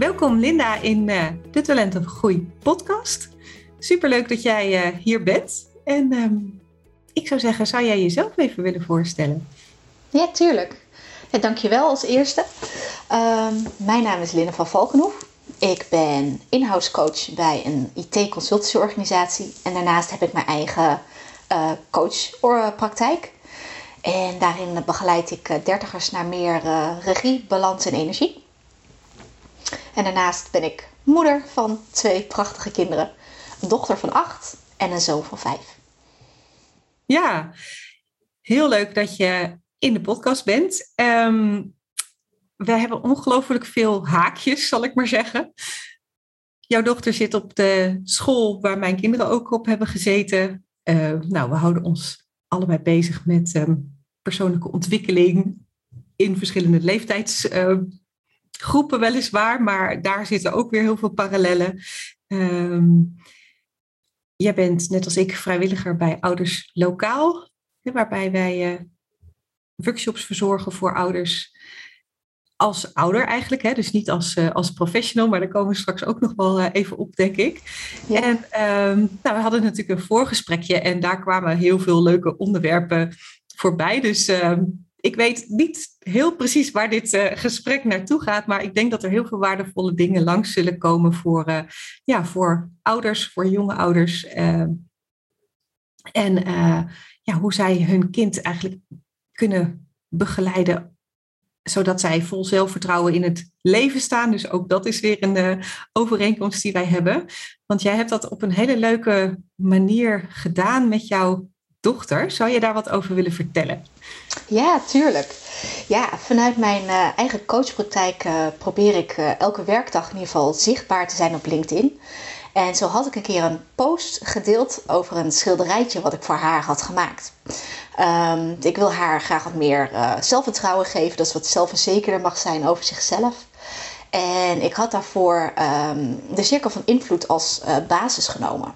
Welkom Linda in uh, de Talenten Groei podcast. Superleuk dat jij uh, hier bent. En uh, ik zou zeggen, zou jij jezelf even willen voorstellen? Ja, tuurlijk. Ja, dankjewel als eerste. Ehm, mijn naam is Linda van Valkenhoef. Ik ben in-house coach bij een IT-consultancyorganisatie. En daarnaast heb ik mijn eigen uh, coachpraktijk. En daarin begeleid ik dertigers naar meer regie, balans en energie. En daarnaast ben ik moeder van twee prachtige kinderen. Een dochter van acht en een zoon van vijf. Ja, heel leuk dat je in de podcast bent. Um, we hebben ongelooflijk veel haakjes, zal ik maar zeggen. Jouw dochter zit op de school waar mijn kinderen ook op hebben gezeten. Uh, nou, we houden ons allebei bezig met um, persoonlijke ontwikkeling in verschillende leeftijdsgroepen, uh, weliswaar, maar daar zitten ook weer heel veel parallellen. Um, jij bent net als ik vrijwilliger bij Ouders Lokaal, waarbij wij uh, workshops verzorgen voor ouders als ouder eigenlijk, hè? dus niet als, uh, als professional, maar daar komen we straks ook nog wel uh, even op, denk ik. Ja. En um, nou, we hadden natuurlijk een voorgesprekje en daar kwamen heel veel leuke onderwerpen voorbij. Dus uh, ik weet niet heel precies waar dit uh, gesprek naartoe gaat, maar ik denk dat er heel veel waardevolle dingen langs zullen komen voor, ja, voor ouders, voor jonge ouders. Ehm, en ja, hoe zij hun kind eigenlijk kunnen begeleiden zodat zij vol zelfvertrouwen in het leven staan. Dus ook dat is weer een overeenkomst die wij hebben. Want jij hebt dat op een hele leuke manier gedaan met jouw dochter. Zou je daar wat over willen vertellen? Ja, tuurlijk. Ja, vanuit mijn uh, eigen coachpraktijk uh, probeer ik elke werkdag in ieder geval zichtbaar te zijn op LinkedIn. En zo had ik een keer een post gedeeld over een schilderijtje wat ik voor haar had gemaakt. Um, ik wil haar graag wat meer zelfvertrouwen geven, dat ze wat zelfverzekerder mag zijn over zichzelf. En ik had daarvoor um, de cirkel van invloed als basis genomen.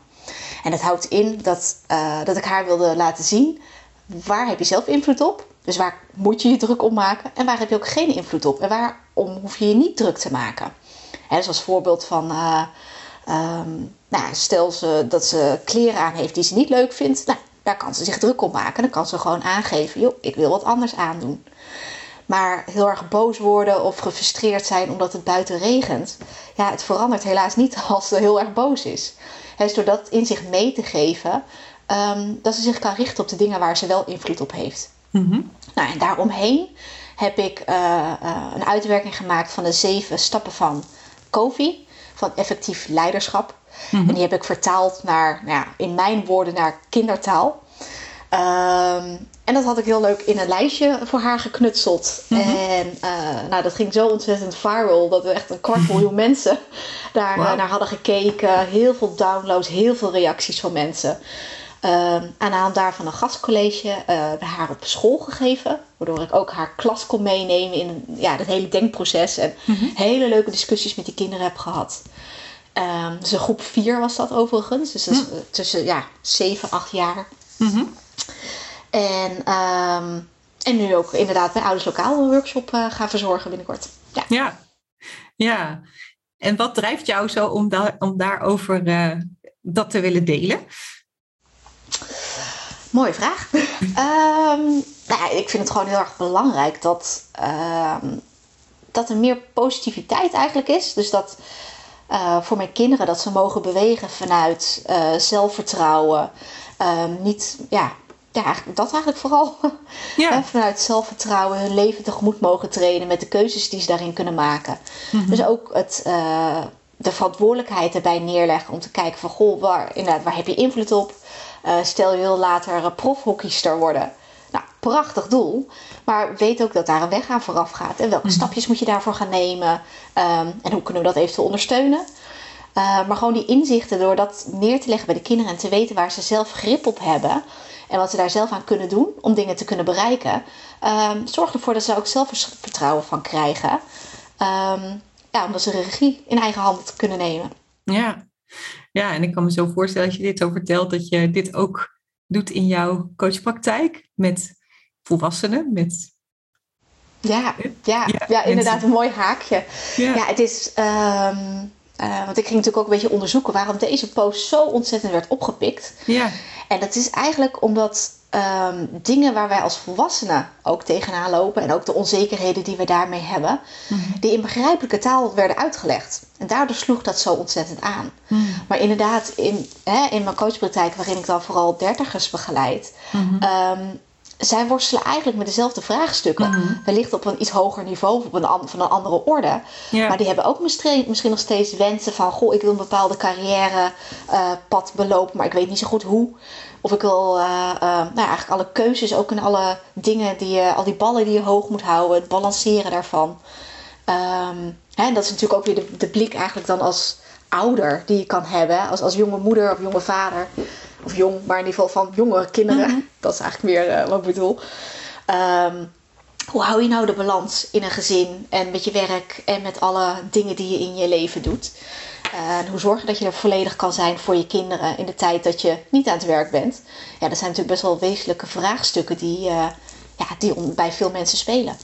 En dat houdt in dat, uh, dat ik haar wilde laten zien waar heb je zelf invloed op. Dus waar moet je je druk op maken en waar heb je ook geen invloed op. En waarom hoef je je niet druk te maken. He, dus als voorbeeld van, um, nou, stel ze dat ze kleren aan heeft die ze niet leuk vindt. Nou, daar kan ze zich druk op maken. Dan kan ze gewoon aangeven, joh, ik wil wat anders aandoen. Maar heel erg boos worden of gefrustreerd zijn omdat het buiten regent. Ja, het verandert helaas niet als ze heel erg boos is. He, dus door dat in zich mee te geven, um, dat ze zich kan richten op de dingen waar ze wel invloed op heeft. Mm -hmm. Nou, en daaromheen heb ik uh, uh, een uitwerking gemaakt van de zeven stappen van Kofi, van effectief leiderschap. Mm-hmm. En die heb ik vertaald naar, nou ja, in mijn woorden, naar kindertaal. Um, en dat had ik heel leuk in een lijstje voor haar geknutseld. Mm-hmm. En uh, nou, dat ging zo ontzettend viral dat we echt een kwart miljoen mensen daar wow. naar hadden gekeken. Heel veel downloads, heel veel reacties van mensen. Um, aan de hand daarvan een gastcollege bij haar op school gegeven. Waardoor ik ook haar klas kon meenemen in ja, dat hele denkproces. En mm-hmm. hele leuke discussies met die kinderen heb gehad. Um, dus een groep 4 was dat overigens. Dus dat is, mm. tussen ja, 7, 8 jaar. En, um, en nu ook inderdaad bij Ouders Lokaal een workshop uh, gaan verzorgen binnenkort. Ja. ja. ja. En wat drijft jou zo om, da om daarover uh, dat te willen delen? Mooie vraag. um, nou, ik vind het gewoon heel erg belangrijk dat, dat er meer positiviteit eigenlijk is. Dus dat uh, voor mijn kinderen dat ze mogen bewegen vanuit zelfvertrouwen. Niet, ja, ja, dat eigenlijk vooral. Ja. vanuit zelfvertrouwen hun leven tegemoet mogen treden met de keuzes die ze daarin kunnen maken. Mm -hmm. Dus ook het, uh, de verantwoordelijkheid erbij neerleggen om te kijken van goh, waar, inderdaad, waar heb je invloed op? stel je wil later profhockeyster worden. Nou, prachtig doel. Maar weet ook dat daar een weg aan vooraf gaat. En welke Mhm. stapjes moet je daarvoor gaan nemen? Ehm, en hoe kunnen we dat eventueel ondersteunen? Uh, maar gewoon die inzichten door dat neer te leggen bij de kinderen en te weten waar ze zelf grip op hebben. En wat ze daar zelf aan kunnen doen om dingen te kunnen bereiken. Um, zorgt ervoor dat ze ook zelfvertrouwen van krijgen. Um, ja, omdat ze de regie in eigen hand kunnen nemen. Ja. ja, en ik kan me zo voorstellen als je dit zo vertelt, dat je dit ook doet in jouw coachpraktijk met volwassenen, met ja, ja, ja, ja inderdaad, een mooi haakje. Ja, ja het is. Um, uh, want ik ging natuurlijk ook een beetje onderzoeken waarom deze post zo ontzettend werd opgepikt. Ja. En dat is eigenlijk omdat um, dingen waar wij als volwassenen ook tegenaan lopen en ook de onzekerheden die we daarmee hebben, Mhm. die in begrijpelijke taal werden uitgelegd. En daardoor sloeg dat zo ontzettend aan. Mhm. Maar inderdaad, in, hè, in mijn coachpraktijk, waarin ik dan vooral dertigers begeleid, Mhm. um, zij worstelen eigenlijk met dezelfde vraagstukken. Mhm. Wellicht op een iets hoger niveau op een, an- van een andere orde. Ja. Maar die hebben ook misschien, misschien nog steeds wensen van... goh, ik wil een bepaalde carrièrepad belopen, maar ik weet niet zo goed hoe. Of ik wil uh, uh, nou ja, eigenlijk alle keuzes, ook in alle dingen, die je, al die ballen die je hoog moet houden... het balanceren daarvan. Um, hè, en dat is natuurlijk ook weer de, de blik eigenlijk dan als ouder die je kan hebben. Als, als jonge moeder of jonge vader. Of jong, maar in ieder geval van jongere kinderen. Mhm. Dat is eigenlijk meer uh, wat ik bedoel. Um, hoe hou je nou de balans in een gezin en met je werk en met alle dingen die je in je leven doet? En hoe zorgen dat je er volledig kan zijn voor je kinderen in de tijd dat je niet aan het werk bent? Ja, dat zijn natuurlijk best wel wezenlijke vraagstukken die, uh, ja, die bij veel mensen spelen.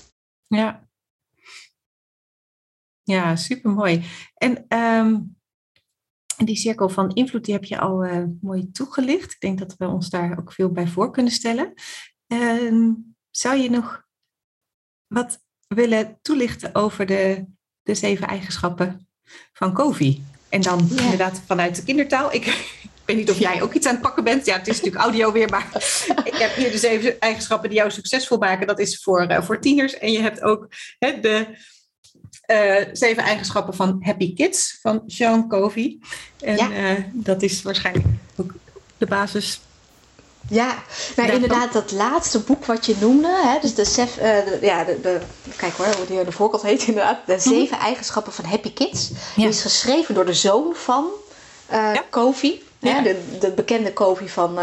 Ja, ja super mooi. En um, die cirkel van invloed die heb je al uh, mooi toegelicht. Ik denk dat we ons daar ook veel bij voor kunnen stellen. Uh, zou je nog wat willen toelichten over de, de zeven eigenschappen van Kofi? En dan ja. inderdaad vanuit de kindertaal. Ik, ik weet niet of jij ook iets aan het pakken bent. Ja, het is natuurlijk audio weer, maar ik heb hier de zeven eigenschappen die jou succesvol maken. Dat is voor, uh, voor tieners. En je hebt ook hè, de uh, zeven eigenschappen van Happy Kids van Sean Covey. En ja. uh, dat is waarschijnlijk ook de basis. Ja, nou inderdaad, dat laatste boek wat je noemde, hè, dus de, sef, uh, de, ja, de, de, kijk hoor, hoe die de voorkant heet inderdaad, de zeven mm. eigenschappen van Happy Kids. Ja. Is geschreven door de zoon van ja. Covey, ja. hè, de, de, bekende Covey van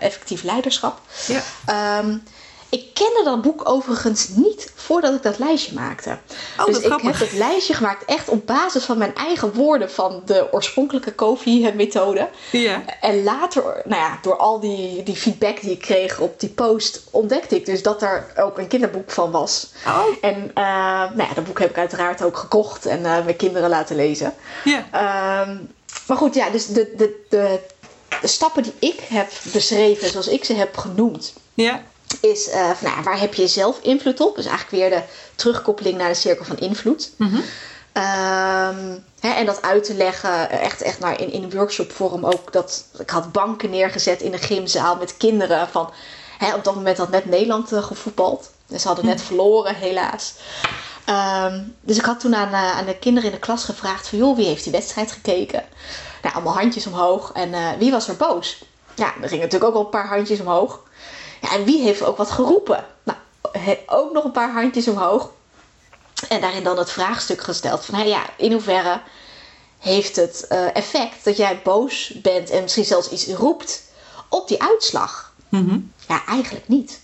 effectief leiderschap. Ja. Um, ik kende dat boek overigens niet voordat ik dat lijstje maakte. Oh, dus ik grappig. heb het lijstje gemaakt echt op basis van mijn eigen woorden van de oorspronkelijke Kofi-methode. Ja. En later, nou ja, door al die, die feedback die ik kreeg op die post, ontdekte ik dus dat er ook een kinderboek van was. Oh. En uh, nou ja, dat boek heb ik uiteraard ook gekocht en uh, mijn kinderen laten lezen. Ja. Uh, maar goed, ja, dus de, de, de, de stappen die ik heb beschreven, zoals ik ze heb genoemd. Ja is uh, van, nou, waar heb je zelf invloed op? Dus eigenlijk weer de terugkoppeling naar de cirkel van invloed. Mm -hmm. um, hè, en dat uit te leggen, echt, echt naar in, in een workshopvorm ook. Dat, ik had banken neergezet in de gymzaal met kinderen. Van, hè, op dat moment had net Nederland uh, gevoetbald. Dus ze hadden net verloren, helaas. Um, dus ik had toen aan, uh, aan de kinderen in de klas gevraagd van... joh, wie heeft die wedstrijd gekeken? Nou, allemaal handjes omhoog. En wie was er boos? Ja, er gingen natuurlijk ook al een paar handjes omhoog. Ja, en wie heeft ook wat geroepen? Nou, ook nog een paar handjes omhoog. En daarin dan het vraagstuk gesteld van, hey, ja, in hoeverre heeft het uh, effect dat jij boos bent en misschien zelfs iets roept op die uitslag? Mm -hmm. Ja, eigenlijk niet.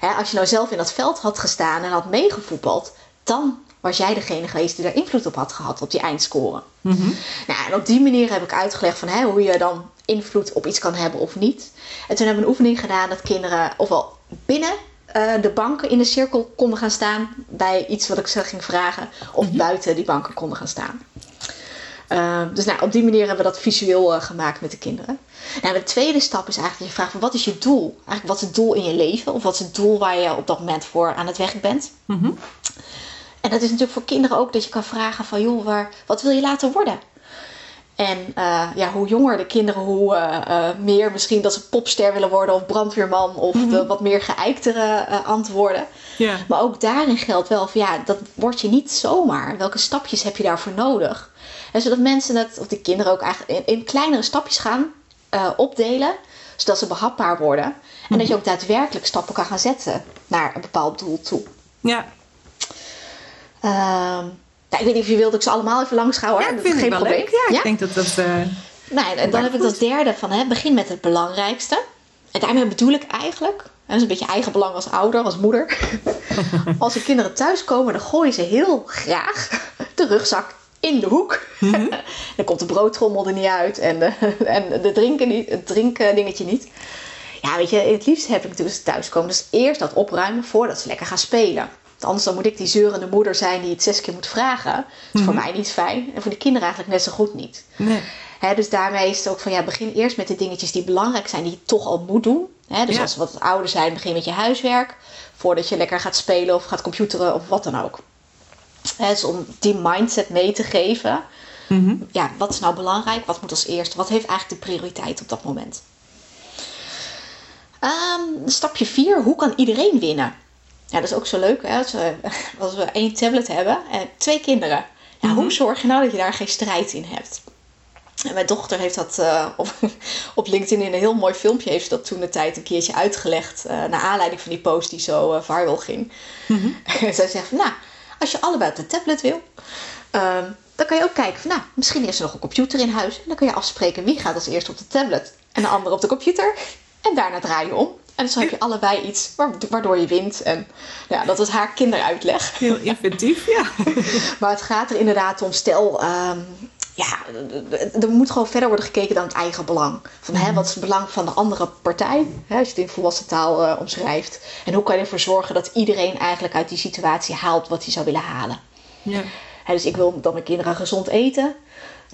Hè, als je nou zelf in dat veld had gestaan en had meegevoetbald, dan was jij degene geweest die daar invloed op had gehad, op die eindscore. Mm -hmm. Nou, en op die manier heb ik uitgelegd van, hè, hoe je dan invloed op iets kan hebben of niet. En toen hebben we een oefening gedaan dat kinderen ofwel binnen uh, de banken in de cirkel konden gaan staan bij iets wat ik ze ging vragen, of mm -hmm. buiten die banken konden gaan staan. Uh, dus nou, op die manier hebben we dat visueel uh, gemaakt met de kinderen. Nou, de tweede stap is eigenlijk dat je vraagt van wat is je doel? Eigenlijk wat is het doel in je leven? Of wat is het doel waar je op dat moment voor aan het werk bent? Mm -hmm. En dat is natuurlijk voor kinderen ook dat je kan vragen van joh, waar, wat wil je laten worden? En uh, ja, hoe jonger de kinderen, hoe uh, uh, meer misschien dat ze popster willen worden of brandweerman of mm -hmm. de wat meer geëiktere antwoorden. Maar ook daarin geldt wel van ja, dat word je niet zomaar. Welke stapjes heb je daarvoor nodig? En zodat mensen het, of de kinderen ook eigenlijk in, in kleinere stapjes gaan opdelen, zodat ze behapbaar worden. En mm -hmm. dat je ook daadwerkelijk stappen kan gaan zetten naar een bepaald doel toe. Ja. Ehm, ik weet niet of je wilt dat ik ze allemaal even langs ga hoor. Ja, dat vind is ik wel probleem. leuk. Ja, ik denk dat dat... Uh, nou, en dan heb ik dat derde van hè, begin met het belangrijkste. En daarmee bedoel ik eigenlijk, en dat is een beetje eigen belang als ouder, als moeder. als de kinderen thuiskomen, dan gooien ze heel graag de rugzak in de hoek. Mhm. dan komt de broodtrommel er niet uit en de, en de drinken niet, het drinken dingetje niet. Ja, weet je, het liefst heb ik dus thuiskomen. Dus eerst dat opruimen voordat ze lekker gaan spelen. Anders dan moet ik die zeurende moeder zijn die het zes keer moet vragen. Dat is voor mij niet fijn. En voor de kinderen eigenlijk net zo goed niet. Nee. Dus daarmee is het ook van ja, begin eerst met de dingetjes die belangrijk zijn, die je toch al moet doen. Dus Ja. als ze wat ouder zijn, begin met je huiswerk. Voordat je lekker gaat spelen of gaat computeren of wat dan ook. Hè, dus om die mindset mee te geven. Mhm. Ja, wat is nou belangrijk? Wat moet als eerste? Wat heeft eigenlijk de prioriteit op dat moment? Ehm, stapje 4. Hoe kan iedereen winnen? Ja, dat is ook zo leuk. Hè? Als, we, als we één tablet hebben en twee kinderen. Ja, Hoe zorg je nou dat je daar geen strijd in hebt? En mijn dochter heeft dat eh, op, op LinkedIn in een heel mooi filmpje heeft dat toen de tijd een keertje uitgelegd. eh, naar aanleiding van die post die zo eh, viral ging. En zij zegt van, nou, als je allebei op de tablet wil, ehm, dan kan je ook kijken van, nou, misschien is er nog een computer in huis. En dan kun je afspreken wie gaat als eerste op de tablet en de andere op de computer. En daarna draai je om. En dus dan heb je allebei iets wa- waardoor je wint. En ja, dat was haar kinderuitleg. Heel inventief, ja. Maar het gaat er inderdaad om, stel, ehm, ja, er moet gewoon verder worden gekeken dan het eigen belang. Van hè, wat is het belang van de andere partij, hè, als je het in volwassen taal eh, omschrijft. En hoe kan je ervoor zorgen dat iedereen eigenlijk uit die situatie haalt wat hij zou willen halen. ja. Hè, dus ik wil dat mijn kinderen gezond eten.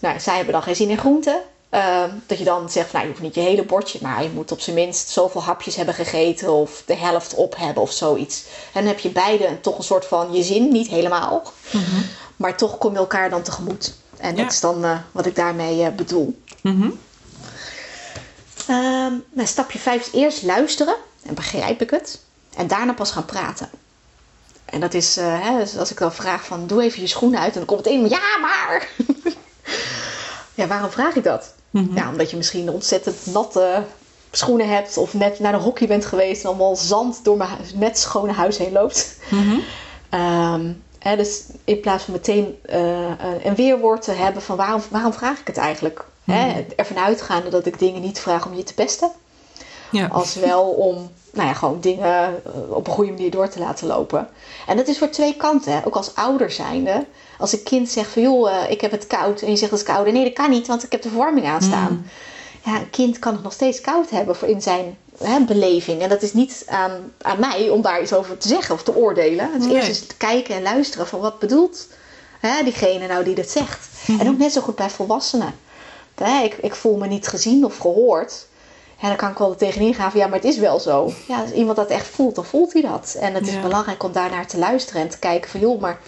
Nou, zij hebben dan geen zin in groenten. Ehm, dat je dan zegt, nou, je hoeft niet je hele bordje, maar je moet op zijn minst zoveel hapjes hebben gegeten of de helft op hebben of zoiets. En dan heb je beide toch een soort van je zin, niet helemaal, maar toch kom je elkaar dan tegemoet. En Ja. dat is dan eh, wat ik daarmee eh, bedoel. Mhm. Ehm, nou, stapje 5 is eerst luisteren en begrijp ik het. En daarna pas gaan praten. En dat is, eh, hè, dus als ik dan vraag van doe even je schoenen uit. En dan komt het een ja maar. ja, waarom vraag ik dat? Mhm. Ja, omdat je misschien ontzettend natte schoenen hebt. Of net naar de hockey bent geweest. En allemaal zand door mijn huis, net schone huis heen loopt. Mhm. Ehm, hè, dus in plaats van meteen eh, eh, een weerwoord te hebben van waarom, waarom vraag ik het eigenlijk? Hè, ervan uitgaande dat ik dingen niet vraag om je te pesten. Ja. Als wel om nou ja, gewoon dingen eh, op een goede manier door te laten lopen. En dat is voor twee kanten. Hè. Ook als ouder zijnde. Als een kind zegt van joh, eh, ik heb het koud. En je zegt het is koud. Nee, dat kan niet, want ik heb de verwarming aanstaan. Ja, een kind kan het nog steeds koud hebben voor in zijn hè, beleving. En dat is niet aan, aan mij om daar iets over te zeggen of te oordelen. Het is Nee. eerst eens te kijken en luisteren van wat bedoelt hè, diegene nou die dat zegt. En ook net zo goed bij volwassenen. Hè, ik, ik voel me niet gezien of gehoord. Ja, dan kan ik wel er tegenin gaan van ja, maar het is wel zo. Ja, als iemand dat echt voelt, dan voelt hij dat. En het is belangrijk om daarnaar te luisteren en te kijken van joh, maar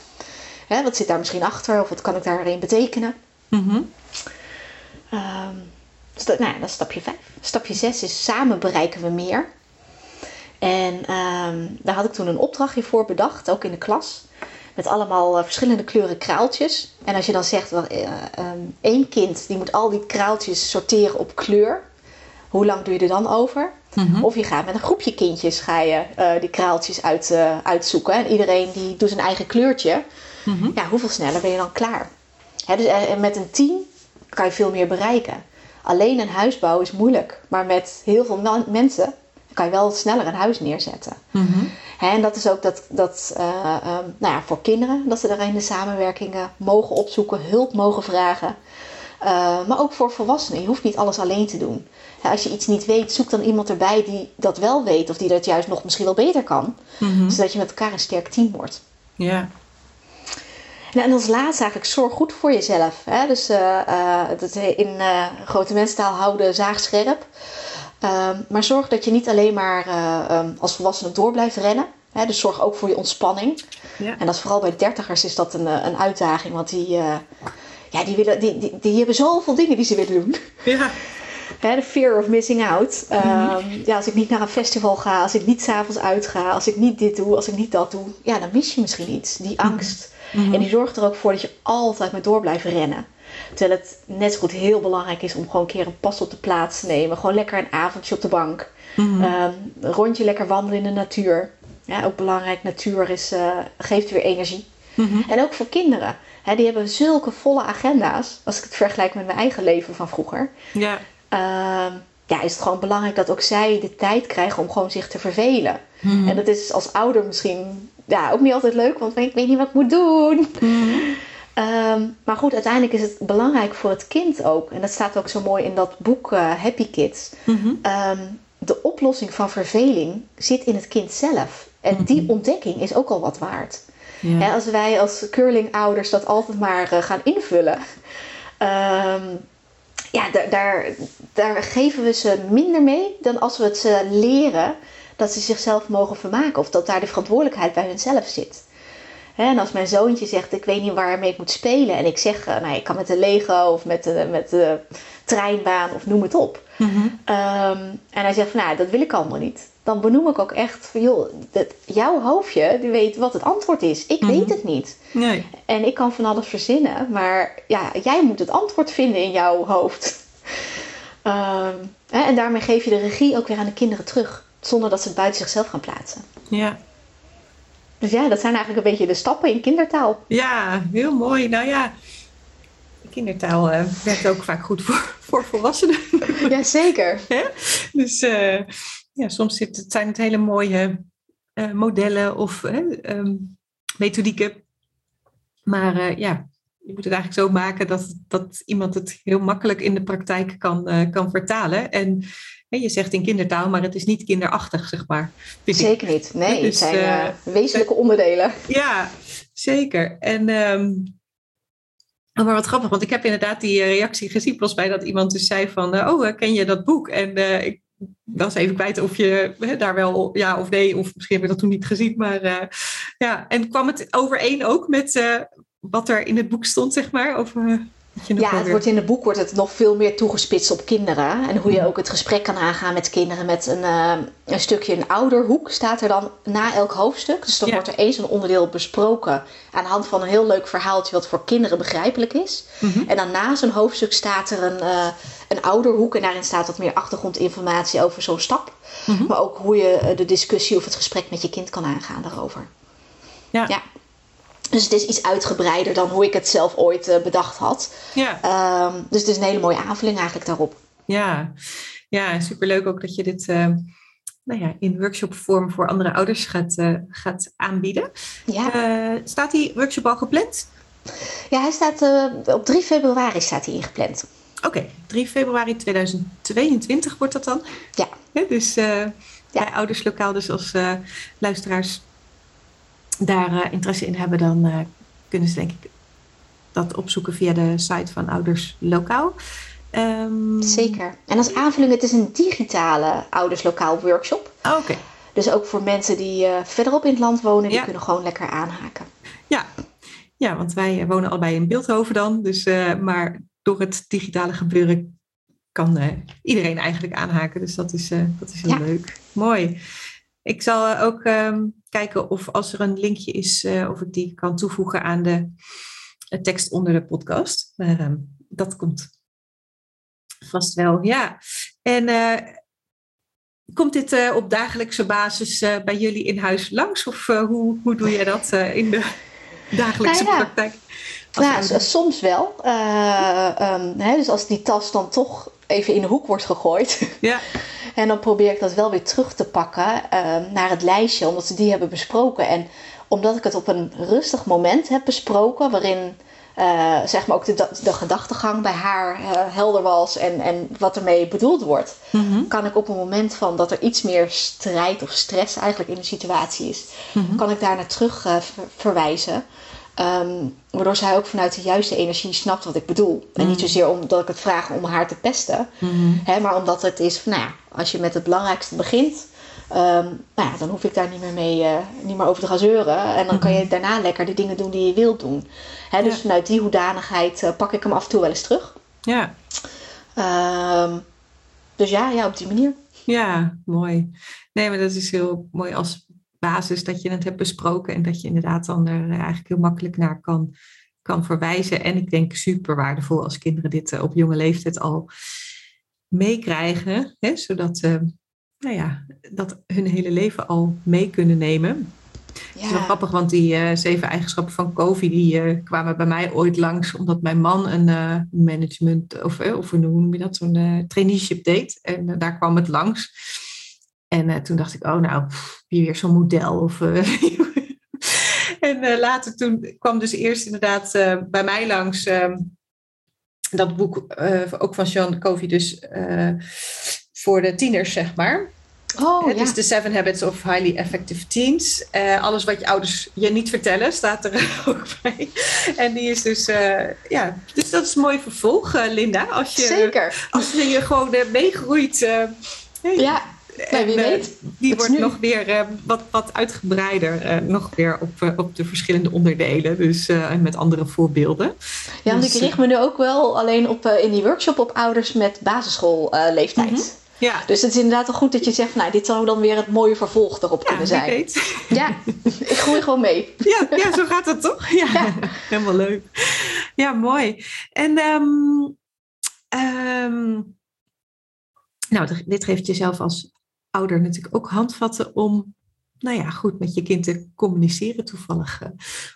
hè, wat zit daar misschien achter? Of wat kan ik daarin betekenen? Mhm. Ehm, dus dat, nou ja, dat is stapje 5. Stapje 6 is samen bereiken we meer. En ehm, daar had ik toen een opdrachtje voor bedacht, ook in de klas. Met allemaal eh, verschillende kleuren kraaltjes. En als je dan zegt, wel, eh, ehm, één kind die moet al die kraaltjes sorteren op kleur. Hoe lang doe je er dan over? Of je gaat met een groepje kindjes ga je, eh, die kraaltjes uit, uitzoeken. En iedereen die doet zijn eigen kleurtje. Ja, hoeveel sneller ben je dan klaar? Hè, dus, eh, met een team kan je veel meer bereiken. Alleen een huis bouwen is moeilijk. Maar met heel veel mensen kan je wel sneller een huis neerzetten. Mhm. En dat is ook dat, dat eh, ehm, nou ja, voor kinderen, dat ze daarin de samenwerkingen mogen opzoeken, hulp mogen vragen. Eh, maar ook voor volwassenen. Je hoeft niet alles alleen te doen. Als je iets niet weet, zoek dan iemand erbij die dat wel weet. Of die dat juist nog misschien wel beter kan. Mhm. Zodat je met elkaar een sterk team wordt. Ja. Nou, en als laatste eigenlijk, zorg goed voor jezelf. Hè? Dus eh, eh, dat in eh, grote mensentaal houden zaag scherp. Ehm, maar zorg dat je niet alleen maar eh, ehm, als volwassene door blijft rennen. Hè? Dus zorg ook voor je ontspanning. Ja. En dat is vooral bij dertigers is dat een, een uitdaging. Want die, ja, die, willen, die, die, die hebben zoveel dingen die ze willen doen. Ja. Hè, de fear of missing out. Ehm, ja, als ik niet naar een festival ga, als ik niet s'avonds uitga, als ik niet dit doe, als ik niet dat doe, ja, dan mis je misschien iets. Die angst. En die zorgt er ook voor dat je altijd maar door blijft rennen. Terwijl het net zo goed heel belangrijk is om gewoon een keer een pas op de plaats te nemen. Gewoon lekker een avondje op de bank. Ehm, een rondje lekker wandelen in de natuur. Ja, ook belangrijk, natuur is, uh, geeft weer energie. Mhm. En ook voor kinderen. Hè, die hebben zulke volle agenda's. Als ik het vergelijk met mijn eigen leven van vroeger. Ja. Ehm, ja, is het gewoon belangrijk dat ook zij de tijd krijgen om gewoon zich te vervelen. Mhm. En dat is als ouder misschien ja, ook niet altijd leuk, want ik weet niet wat ik moet doen. Mhm. Ehm, maar goed, uiteindelijk is het belangrijk voor het kind ook. En dat staat ook zo mooi in dat boek eh, Happy Kids. Mhm. Ehm, de oplossing van verveling zit in het kind zelf. En die Mhm. ontdekking is ook al wat waard. Ja. Als wij als curlingouders dat altijd maar eh, gaan invullen, ehm, ja, daar, daar, daar geven we ze minder mee dan als we het ze leren dat ze zichzelf mogen vermaken of dat daar de verantwoordelijkheid bij hunzelf zit. En als mijn zoontje zegt, ik weet niet waarmee ik moet spelen, en ik zeg, eh, nou, ik kan met de Lego of met de, met de treinbaan of noem het op. Mhm. Ehm, en hij zegt van, nou, dat wil ik allemaal niet. Dan benoem ik ook echt van, joh, dat, jouw hoofdje, die weet wat het antwoord is. Ik Mhm. weet het niet. Nee. En ik kan van alles verzinnen, maar ja, jij moet het antwoord vinden in jouw hoofd. Ehm, en daarmee geef je de regie ook weer aan de kinderen terug, zonder dat ze het buiten zichzelf gaan plaatsen. Ja. Dus ja, dat zijn eigenlijk een beetje de stappen in kindertaal. ja, heel mooi. Nou ja, kindertaal eh, werkt ook vaak goed voor, voor volwassenen. Jazeker. Dus eh, ja, soms zit, het zijn het hele mooie eh, modellen of ehm, methodieken. Maar ja, je moet het eigenlijk zo maken dat, dat iemand het heel makkelijk in de praktijk kan, eh, kan vertalen. En hè, je zegt in kindertaal, maar het is niet kinderachtig, zeg maar. ik. Zeker niet. Nee, het Dus, zijn eh, eh, wezenlijke onderdelen. Ja, zeker. En oh, maar wat grappig, want ik heb inderdaad die reactie gezien, volgens mij dat iemand dus zei van, oh, ken je dat boek? En ik was even kwijt of je daar wel ja of nee, of misschien heb je dat toen niet gezien, maar ja. En kwam het overeen ook met wat er in het boek stond, zeg maar? Of, eh, Ja, het weer- wordt in het boek wordt het nog veel meer toegespitst op kinderen. En hoe je ook het gesprek kan aangaan met kinderen. Met een, eh, een stukje een ouderhoek staat er dan na elk hoofdstuk. Dus dan Ja. wordt er eens een onderdeel besproken. Aan de hand van een heel leuk verhaaltje wat voor kinderen begrijpelijk is. Mhm. En dan na zo'n hoofdstuk staat er een, eh, een ouderhoek. En daarin staat wat meer achtergrondinformatie over zo'n stap. Mhm. Maar ook hoe je de discussie of het gesprek met je kind kan aangaan daarover. Ja. ja. Dus het is iets uitgebreider dan hoe ik het zelf ooit eh, bedacht had. Ja. Ehm, dus het is een hele mooie aanvulling eigenlijk daarop. Ja, ja superleuk ook dat je dit eh, nou ja, in workshopvorm voor andere ouders gaat, eh, gaat aanbieden. Ja, staat die workshop al gepland? ja hij staat op 3 februari staat hij ingepland. Oké, 3 februari 2022 wordt dat dan. Ja. Dus bij ouders lokaal, dus als luisteraars daar eh, interesse in hebben, dan eh, kunnen ze denk ik dat opzoeken via de site van Ouders Lokaal. Ehm, Zeker. En als aanvulling, het is een digitale ouderslokaal workshop. ah, Oké, Dus ook voor mensen die eh, verderop in het land wonen, die kunnen gewoon lekker aanhaken. ja. ja, want wij wonen allebei in Beeldhoven dan. Dus, maar door het digitale gebeuren kan iedereen eigenlijk aanhaken. Dus dat is, dat is heel Ja. leuk. Mooi. Ik zal eh, ook ehm, kijken of als er een linkje is, eh, of ik die kan toevoegen aan de eh, tekst onder de podcast. Maar ehm, dat komt vast wel, ja. En komt dit op dagelijkse basis bij jullie in huis langs? Of hoe, hoe doe je dat in de dagelijkse Nou ja. praktijk? Nou, soms wel. Eh, ehm, hè, dus als die tas dan toch even in de hoek wordt gegooid. ja. En dan probeer ik dat wel weer terug te pakken ehm, naar het lijstje, omdat ze die hebben besproken. En omdat ik het op een rustig moment heb besproken, waarin eh, zeg maar ook de, de gedachtegang bij haar eh, helder was en, en wat ermee bedoeld wordt, Mhm. kan ik op een moment van dat er iets meer strijd of stress eigenlijk in de situatie is, Mhm. kan ik daar naar terug eh, ver- verwijzen. Ehm, waardoor zij ook vanuit de juiste energie snapt wat ik bedoel. En niet Mhm. zozeer omdat ik het vraag om haar te pesten. Mhm. Hè, maar omdat het is, van, nou ja, als je met het belangrijkste begint, ehm, nou ja, dan hoef ik daar niet meer, mee, eh, niet meer over te gaan zeuren. En dan kan je daarna lekker de dingen doen die je wilt doen. Hè, dus Ja. vanuit die hoedanigheid eh, pak ik hem af en toe wel eens terug. Ja. Ehm, dus ja, ja, op die manier. Ja, mooi. Nee, maar dat is heel mooi als basis dat je het hebt besproken en dat je inderdaad dan er eigenlijk heel makkelijk naar kan, kan verwijzen. En ik denk super waardevol als kinderen dit eh, op jonge leeftijd al meekrijgen, zodat eh, nou ja, dat hun hele leven al mee kunnen nemen. Het is wel grappig, want die uh, zeven eigenschappen van Kofi die uh, kwamen bij mij ooit langs, omdat mijn man een uh, management, of, of hoe noem je dat, zo'n traineeship deed. En daar kwam het langs. En toen dacht ik, oh nou, pff, weer zo'n model. Of, en later toen kwam dus eerst inderdaad bij mij langs ehm, dat boek, ook van Jean Kofi, dus voor de tieners, zeg maar. Oh, het ja. is de Seven Habits of Highly Effective Teens. Uh, alles wat je ouders je niet vertellen, staat er ook bij. En die is dus, uh, ja, dus dat is een mooi vervolg, uh, Linda. Als je, Zeker. Als je gewoon meegroeit. Hey, ja, en, wie weet. die wordt nog weer wat, wat uitgebreider, nog weer op, op de verschillende onderdelen. Dus met andere voorbeelden. Ja, want dus, ik richt me nu ook wel alleen op, in die workshop op ouders met basisschoolleeftijd. Mm ja. Dus het is inderdaad wel goed dat je zegt, nou, dit zou dan weer het mooie vervolg erop kunnen zijn. Weet. Ja, ik groei gewoon mee. Ja, ja zo gaat het toch? Ja, helemaal leuk. Ja, mooi. En um, um, nou, dit geeft jezelf als ouder natuurlijk ook handvatten om nou ja, goed met je kind te communiceren toevallig. Eh.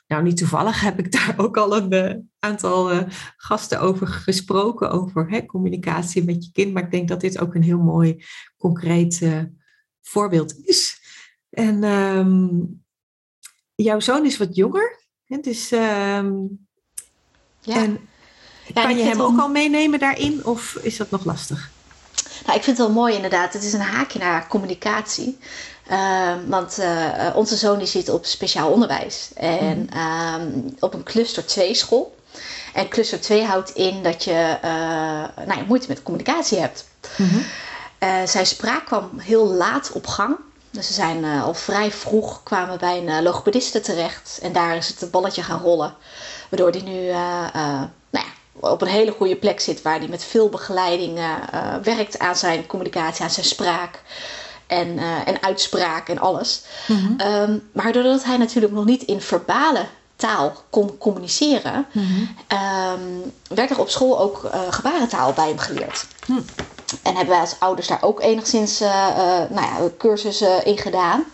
nou, niet toevallig heb ik daar ook al een uh, aantal uh, gasten over gesproken, over hè, communicatie met je kind. Maar ik denk dat dit ook een heel mooi, concreet voorbeeld is. En um, jouw zoon is wat jonger. Hè, dus, um, ja. En ja, kan je hem ook al meenemen daarin of is dat nog lastig? Nou, ik vind het wel mooi inderdaad. Het is een haakje naar communicatie. Uh, want uh, onze zoon die zit op speciaal onderwijs. En uh, op een cluster 2 school. En cluster 2 houdt in dat je uh, nou, moeite met communicatie hebt. Mm zijn spraak kwam heel laat op gang. Dus ze zijn al vrij vroeg kwamen bij een logopediste terecht. En daar is het balletje gaan rollen. Waardoor hij nu op een hele goede plek zit. Waar hij met veel begeleiding werkt aan zijn communicatie, aan zijn spraak en, uh, en uitspraak en alles. Mhm. Ehm, maar doordat hij natuurlijk nog niet in verbale taal kon communiceren, mhm. ehm, werd er op school ook uh, gebarentaal bij hem geleerd. Hm. En hebben wij als ouders daar ook enigszins nou ja, cursussen in gedaan.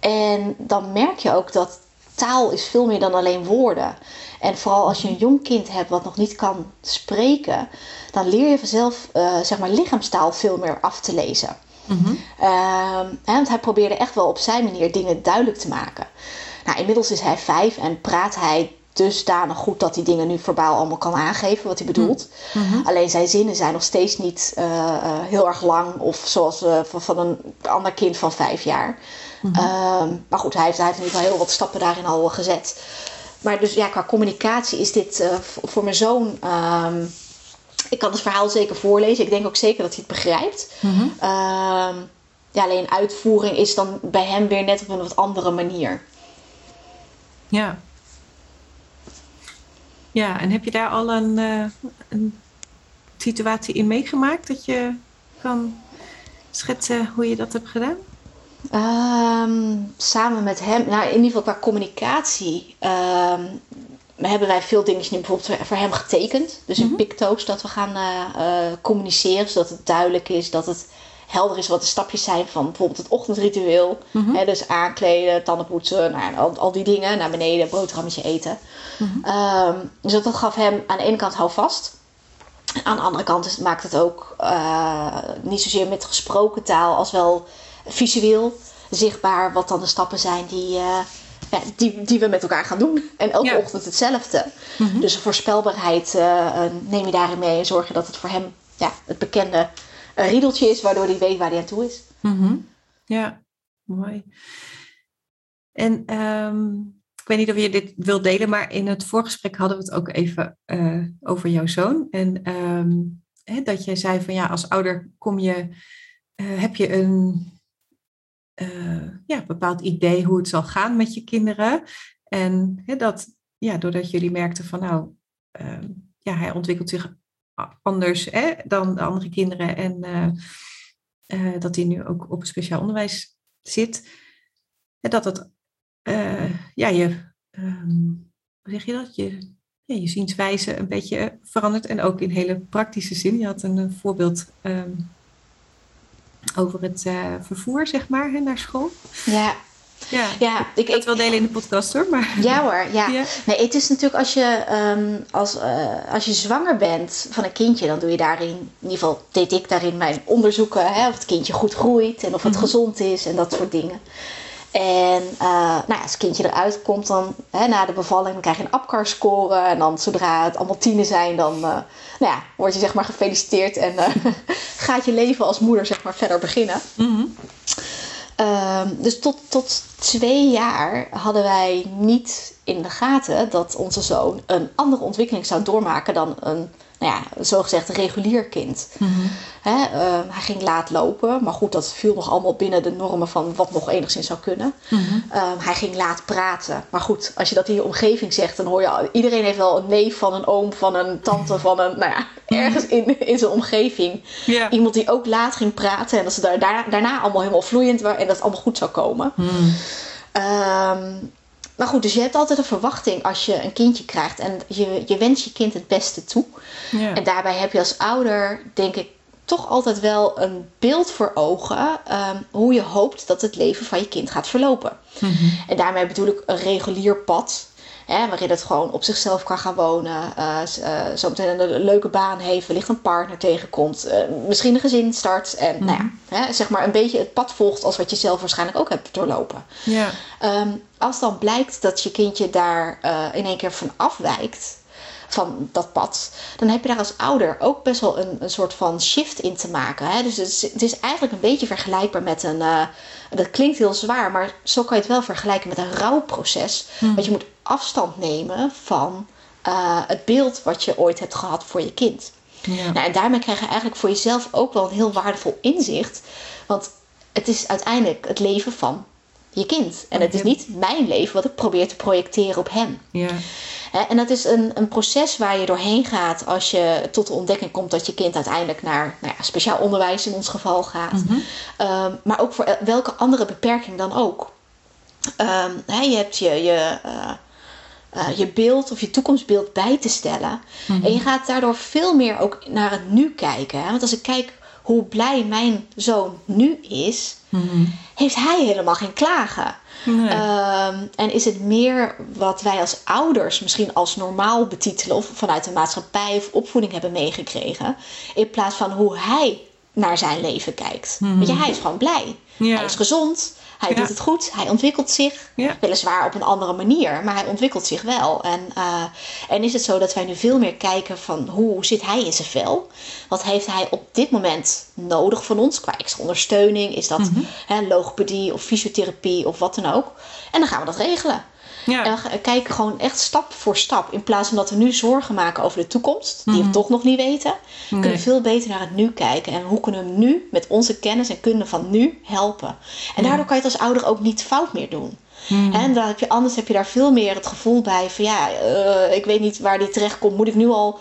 En dan merk je ook dat taal is veel meer dan alleen woorden. En vooral als je een jong kind hebt wat nog niet kan spreken, dan leer je vanzelf zeg maar lichaamstaal veel meer af te lezen. Mm want hij probeerde echt wel op zijn manier dingen duidelijk te maken. Nou, inmiddels is hij vijf en praat hij dusdanig goed dat hij dingen nu verbaal allemaal kan aangeven wat hij bedoelt. Mm Alleen zijn zinnen zijn nog steeds niet uh, uh, heel erg lang of zoals uh, van, van, een ander kind van vijf jaar. Mm um, maar goed, hij heeft, hij heeft in ieder geval heel wat stappen daarin al gezet. Maar dus ja, qua communicatie is dit voor mijn zoon. Um, ik kan het verhaal zeker voorlezen. Ik denk ook zeker dat hij het begrijpt. Mm ja, alleen uitvoering is dan bij hem weer net op een wat andere manier. Ja. Ja, en heb je daar al een, uh, een situatie in meegemaakt dat je kan schetsen hoe je dat hebt gedaan? Um, samen met hem, nou in ieder geval qua communicatie, um, hebben wij veel dingetjes nu bijvoorbeeld voor hem getekend. Dus in mm picto's dat we gaan uh, communiceren, zodat het duidelijk is dat het helder is wat de stapjes zijn van bijvoorbeeld het ochtendritueel. Mm hè, dus aankleden, tanden poetsen, nou, al, al, die dingen. Naar beneden, boterhammetje eten. Mm um, dus dat, gaf hem aan de ene kant houvast. Aan de andere kant maakt het ook uh, niet zozeer met gesproken taal als wel visueel zichtbaar wat dan de stappen zijn die, uh, ja, die, die we met elkaar gaan doen. En elke ochtend hetzelfde. Mm Dus voorspelbaarheid uh, neem je daarin mee en zorgen dat het voor hem ja, het bekende riedeltje is, waardoor hij weet waar hij aan toe is. Mm Ja, mooi. En um, ik weet niet of je dit wilt delen, maar in het voorgesprek hadden we het ook even over jouw zoon. En um, hè, dat jij zei van ja, als ouder kom je, heb je een uh, ja, bepaald idee hoe het zal gaan met je kinderen. En dat, ja, doordat jullie merkten van nou, ehm, ja, hij ontwikkelt zich anders hè, dan de andere kinderen. En uh, uh, dat hij nu ook op een speciaal onderwijs zit. Dat uh, ja, je, hoe zeg je dat? Je, je zienswijze een beetje verandert. En ook in hele praktische zin. Je had een, voorbeeld um, over het vervoer, zeg maar, hè, naar school. Ja, ja, ja ik, ik wel delen in de podcast hoor. Maar... Ja hoor, ja. Nee, het is natuurlijk als je, ehm, als, uh, als je zwanger bent van een kindje, dan doe je daarin, in ieder geval deed ik daarin mijn onderzoeken, hè, of het kindje goed groeit en of het mhm. gezond is en dat soort dingen. En uh, nou ja, als het kindje eruit komt, dan hè, na de bevalling, dan krijg je een APCAR-score. En dan zodra het allemaal tienen zijn, dan uh, nou ja, word je zeg maar gefeliciteerd en gaat je leven als moeder zeg maar verder beginnen. Mm Ehm, dus tot, tot twee jaar hadden wij niet in de gaten dat onze zoon een andere ontwikkeling zou doormaken dan een nou ja, zogezegd regulier kind. Mhm. Ehm, hij ging laat lopen, maar goed, dat viel nog allemaal binnen de normen van wat nog enigszins zou kunnen. Mhm. Ehm, hij ging laat praten, maar goed, als je dat in je omgeving zegt, dan hoor je iedereen heeft wel een neef van een oom, van een tante, van een, nou ja, mhm. ergens in, in zijn omgeving. Iemand die ook laat ging praten en dat ze daar, daarna, daarna allemaal helemaal vloeiend waren en dat het allemaal goed zou komen. Maar goed, dus je hebt altijd een verwachting als je een kindje krijgt. En je, je wens je kind het beste toe. Ja. En daarbij heb je als ouder, denk ik, toch altijd wel een beeld voor ogen. Um, hoe je hoopt dat het leven van je kind gaat verlopen. Mm En daarmee bedoel ik een regulier pad. Hè, waarin het gewoon op zichzelf kan gaan wonen. Uh, uh, zometeen een leuke baan heeft. Wellicht een partner tegenkomt. Uh, misschien een gezin start. En nou ja, hè, zeg maar een beetje het pad volgt als wat je zelf waarschijnlijk ook hebt doorlopen. Ja. Um, als dan blijkt dat je kindje daar in één keer van afwijkt van dat pad, dan heb je daar als ouder ook best wel een, een soort van shift in te maken. Hè? Dus het is, het is, eigenlijk een beetje vergelijkbaar met een. Uh, dat klinkt heel zwaar, maar zo kan je het wel vergelijken met een rouwproces. Hmm. Want je moet afstand nemen van uh, het beeld wat je ooit hebt gehad voor je kind. Ja. Nou, en daarmee krijg je eigenlijk voor jezelf ook wel een heel waardevol inzicht. Want het is uiteindelijk het leven van je kind. En het is niet mijn leven wat ik probeer te projecteren op hem. Ja. En dat is een, een proces waar je doorheen gaat als je tot de ontdekking komt dat je kind uiteindelijk naar nou ja, speciaal onderwijs in ons geval gaat. Mhm. Ehm, maar ook voor welke andere beperking dan ook. Um, je hebt je, je, uh, uh, je beeld of je toekomstbeeld bij te stellen. Mhm. En je gaat daardoor veel meer ook naar het nu kijken. Hè? Want als ik kijk hoe blij mijn zoon nu is, mhm. heeft hij helemaal geen klagen. Ehm, en is het meer wat wij als ouders misschien als normaal betitelen of vanuit de maatschappij of opvoeding hebben meegekregen, in plaats van hoe hij naar zijn leven kijkt. Mm Want hij is gewoon blij. Hij is gezond. Hij doet het goed, hij ontwikkelt zich. Weliswaar op een andere manier, maar hij ontwikkelt zich wel. En, uh, en is het zo dat wij nu veel meer kijken van hoe zit hij in zijn vel? Wat heeft hij op dit moment nodig van ons qua extra ondersteuning? Is dat mm logopedie of fysiotherapie of wat dan ook? En dan gaan we dat regelen. Ja. En we kijken gewoon echt stap voor stap. In plaats van dat we nu zorgen maken over de toekomst, die we mhm. toch nog niet weten, kunnen we veel beter naar het nu kijken. En hoe kunnen we nu met onze kennis en kunde van nu helpen. En daardoor kan je het als ouder ook niet fout meer doen. Mhm. En dan heb je, anders heb je daar veel meer het gevoel bij van ja, uh, ik weet niet waar die terecht komt. Moet ik nu al,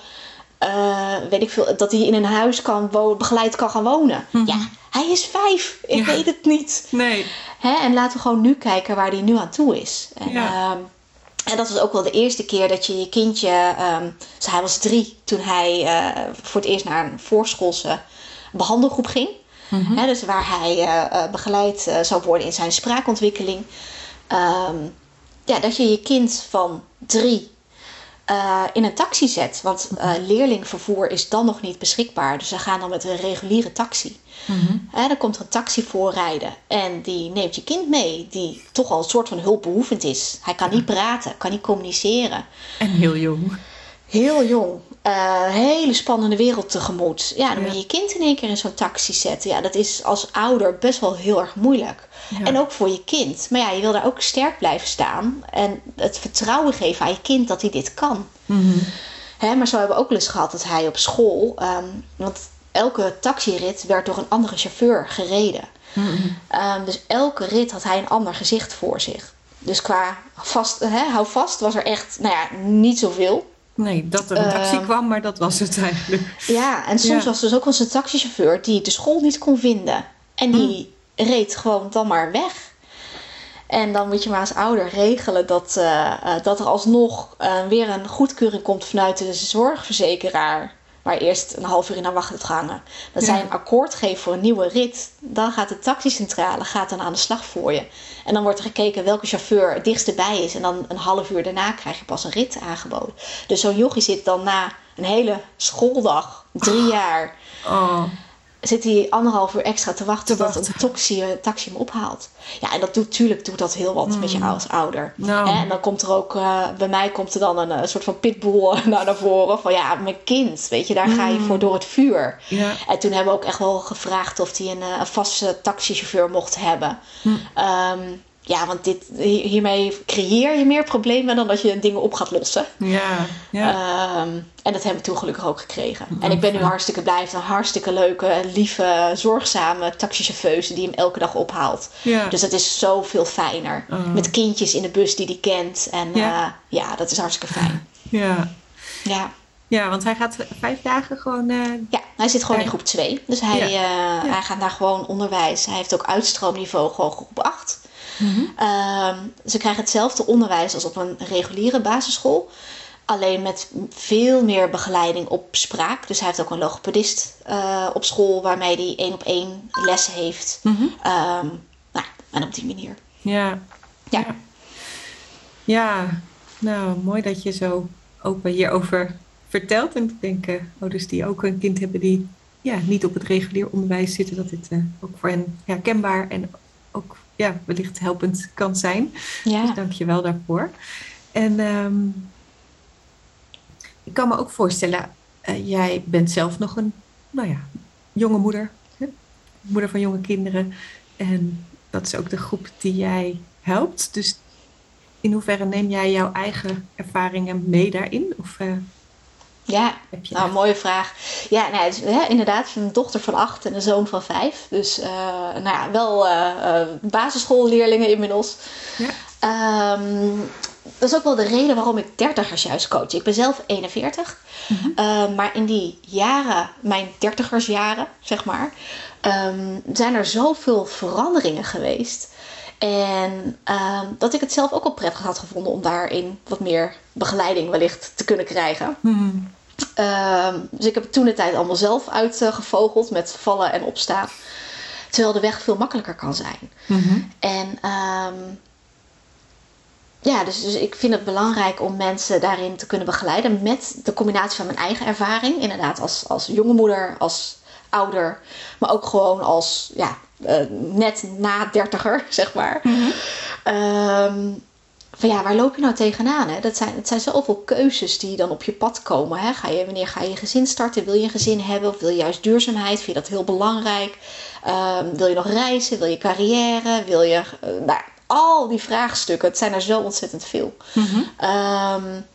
uh, weet ik veel, dat hij in een huis kan begeleid kan gaan wonen? Mhm. Ja, hij is vijf. Ik weet het niet. Nee. Hè? En laten we gewoon nu kijken waar hij nu aan toe is. En, ja. um, en dat was ook wel de eerste keer dat je je kindje. Um, dus hij was drie toen hij uh, voor het eerst naar een voorschoolse behandelgroep ging. Mm -hmm. dus waar hij uh, begeleid uh, zou worden in zijn spraakontwikkeling. Um, ja, dat je je kind van drie uh, in een taxi zet. Want uh, leerlingvervoer is dan nog niet beschikbaar. Dus ze gaan dan met een reguliere taxi. Mm dan komt er een taxi voorrijden. En die neemt je kind mee. Die toch al een soort van hulpbehoevend is. Hij kan niet praten, kan niet communiceren. En heel jong. Heel jong. Uh, hele spannende wereld tegemoet. Ja, dan moet je je kind in één keer in zo'n taxi zetten. Ja, dat is als ouder best wel heel erg moeilijk. En ook voor je kind. Maar ja, je wil daar ook sterk blijven staan. En het vertrouwen geven aan je kind dat hij dit kan. Mm maar zo hebben we ook wel eens gehad dat hij op school... Um, want elke taxirit werd door een andere chauffeur gereden. Mhm. Ehm, dus elke rit had hij een ander gezicht voor zich. Dus qua vast, hè, hou vast was er echt nou ja, niet zoveel. Nee, dat er een taxi ehm, kwam, maar dat was het eigenlijk. Ja, en soms was er dus ook wel eens een taxichauffeur die de school niet kon vinden. En die hm. reed gewoon dan maar weg. En dan moet je maar als ouder regelen dat, uh, dat er alsnog uh, weer een goedkeuring komt vanuit de zorgverzekeraar. Maar eerst een half uur in haar wacht hebt gehangen. Dat zij een akkoord geven voor een nieuwe rit, dan gaat de taxicentrale gaat dan aan de slag voor je. En dan wordt er gekeken welke chauffeur het dichtst bij is. En dan een half uur daarna krijg je pas een rit aangeboden. Dus zo'n jochie zit dan na een hele schooldag, drie jaar. Oh zit hij anderhalf uur extra te wachten, tot een taxi, eh, taxi hem ophaalt. Ja, en dat doet natuurlijk doet dat heel wat met je mm. als ouder. Nou. En dan komt er ook, uh, bij mij komt er dan een, een, soort van pitbull naar voren. Van ja, mijn kind, weet je, daar ga je voor mm. door het vuur. En toen hebben we ook echt wel gevraagd of hij een, eh, een vaste taxichauffeur mocht hebben. Mm. Um, ja, want dit, hiermee creëer je meer problemen dan dat je dingen op gaat lossen. Ja, ja. Ehm, en dat hebben we toen gelukkig ook gekregen. En ik ben nu hartstikke blij. Een hartstikke leuke, lieve, zorgzame taxichauffeuse die hem elke dag ophaalt. Ja. Dus dat is zoveel fijner. Oh. Met kindjes in de bus die hij kent. En ja. Uh, ja, dat is hartstikke fijn. Ja. Ja. Ja, want hij gaat vijf dagen gewoon. Uh... Ja, hij zit gewoon in groep 2. Dus hij, uh, hij gaat naar gewoon onderwijs. Hij heeft ook uitstroomniveau gewoon groep 8. Ehm, ze krijgen hetzelfde onderwijs als op een reguliere basisschool. Alleen met veel meer begeleiding op spraak. Dus hij heeft ook een logopedist uh, op school waarmee hij één op één lessen heeft. Mhm. Ehm, nou, en op die manier. Ja. Ja. Ja, nou mooi dat je zo open hierover vertelt. En ik denk, uh, ouders die ook een kind hebben die ja, niet op het regulier onderwijs zitten, dat dit uh, ook voor hen herkenbaar en ook ja, wellicht helpend kan zijn. Ja. Dus dank je wel daarvoor. En um, ik kan me ook voorstellen, uh, jij bent zelf nog een nou ja, jonge moeder, hè? moeder van jonge kinderen. En dat is ook de groep die jij helpt. Dus in hoeverre neem jij jouw eigen ervaringen mee daarin? Of, uh, ja, nou, mooie vraag. Ja, nou, het is, hè, inderdaad, een dochter van acht en een zoon van vijf. Dus uh, nou ja, wel uh, basisschoolleerlingen inmiddels. Ja. Um, dat is ook wel de reden waarom ik dertigers juist coach. Ik ben zelf 41. Mm -hmm. uh, maar in die jaren, mijn dertigersjaren, zeg maar, um, zijn er zoveel veranderingen geweest. En uh, dat ik het zelf ook wel prettig had gevonden om daarin wat meer begeleiding wellicht te kunnen krijgen. Mm. Uh, dus ik heb het toen de tijd allemaal zelf uitgevogeld met vallen en opstaan. Terwijl de weg veel makkelijker kan zijn. Mm -hmm. En um, ja, dus, dus ik vind het belangrijk om mensen daarin te kunnen begeleiden met de combinatie van mijn eigen ervaring. Inderdaad, als, als jonge moeder, als ouder, maar ook gewoon als ja, uh, net na dertiger, zeg maar. Mm -hmm. um, van ja, waar loop je nou tegenaan? Hè? Dat zijn, het zijn zoveel keuzes die dan op je pad komen. Hè? Ga je, wanneer ga je je gezin starten? Wil je een gezin hebben of wil je juist duurzaamheid? Vind je dat heel belangrijk? Um, wil je nog reizen? Wil je carrière? Wil je... Uh, nou, al die vraagstukken, het zijn er zo ontzettend veel. Mm -hmm. um,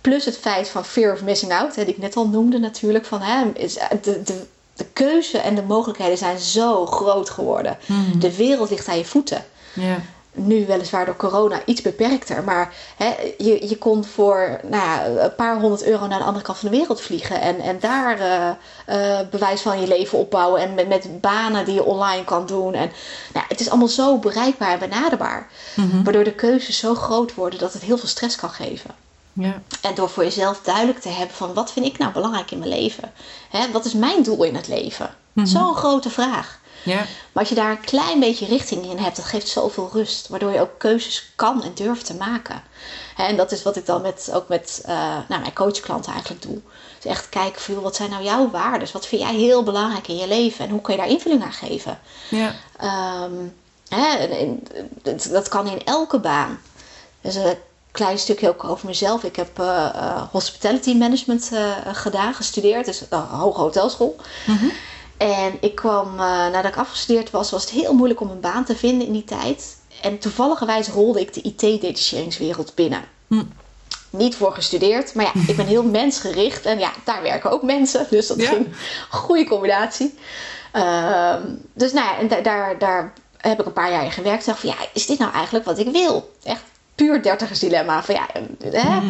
plus het feit van fear of missing out, hè, die ik net al noemde natuurlijk. Van, hè, is de, de, de keuze en de mogelijkheden zijn zo groot geworden. Mm -hmm. De wereld ligt aan je voeten. Yeah. Nu weliswaar door corona iets beperkter. Maar hè, je, je kon voor nou ja, een paar honderd euro naar de andere kant van de wereld vliegen. En, en daar uh, uh, bewijs van je leven opbouwen. En met, met banen die je online kan doen. En, nou, het is allemaal zo bereikbaar en benaderbaar. Mm -hmm. Waardoor de keuzes zo groot worden dat het heel veel stress kan geven. Ja. En door voor jezelf duidelijk te hebben van wat vind ik nou belangrijk in mijn leven? Hè, wat is mijn doel in het leven? Mm -hmm. Zo'n grote vraag. Ja. Maar als je daar een klein beetje richting in hebt, dat geeft zoveel rust. Waardoor je ook keuzes kan en durft te maken. En dat is wat ik dan met, ook met uh, nou, mijn coachklanten eigenlijk doe. Dus echt kijken van, wat zijn nou jouw waarden? Wat vind jij heel belangrijk in je leven? En hoe kun je daar invulling aan geven? Ja. Um, hè, dat kan in elke baan. Dus een klein stukje ook over mezelf. Ik heb uh, uh, hospitality management gedaan, gestudeerd. Dus een hoge hotelschool. Mm -hmm. En ik kwam, uh, nadat ik afgestudeerd was, was het heel moeilijk om een baan te vinden in die tijd. En toevalligerwijs rolde ik de IT-detacheringswereld binnen. Hm. Niet voor gestudeerd, maar ja, ik ben heel mensgericht. En ja, daar werken ook mensen. Dus dat ja. ging een goede combinatie. Uh, dus nou ja, en da daar, daar heb ik een paar jaar in gewerkt. dacht van ja, is dit nou eigenlijk wat ik wil? Echt puur dertigers dilemma. Van ja, hè? Hm.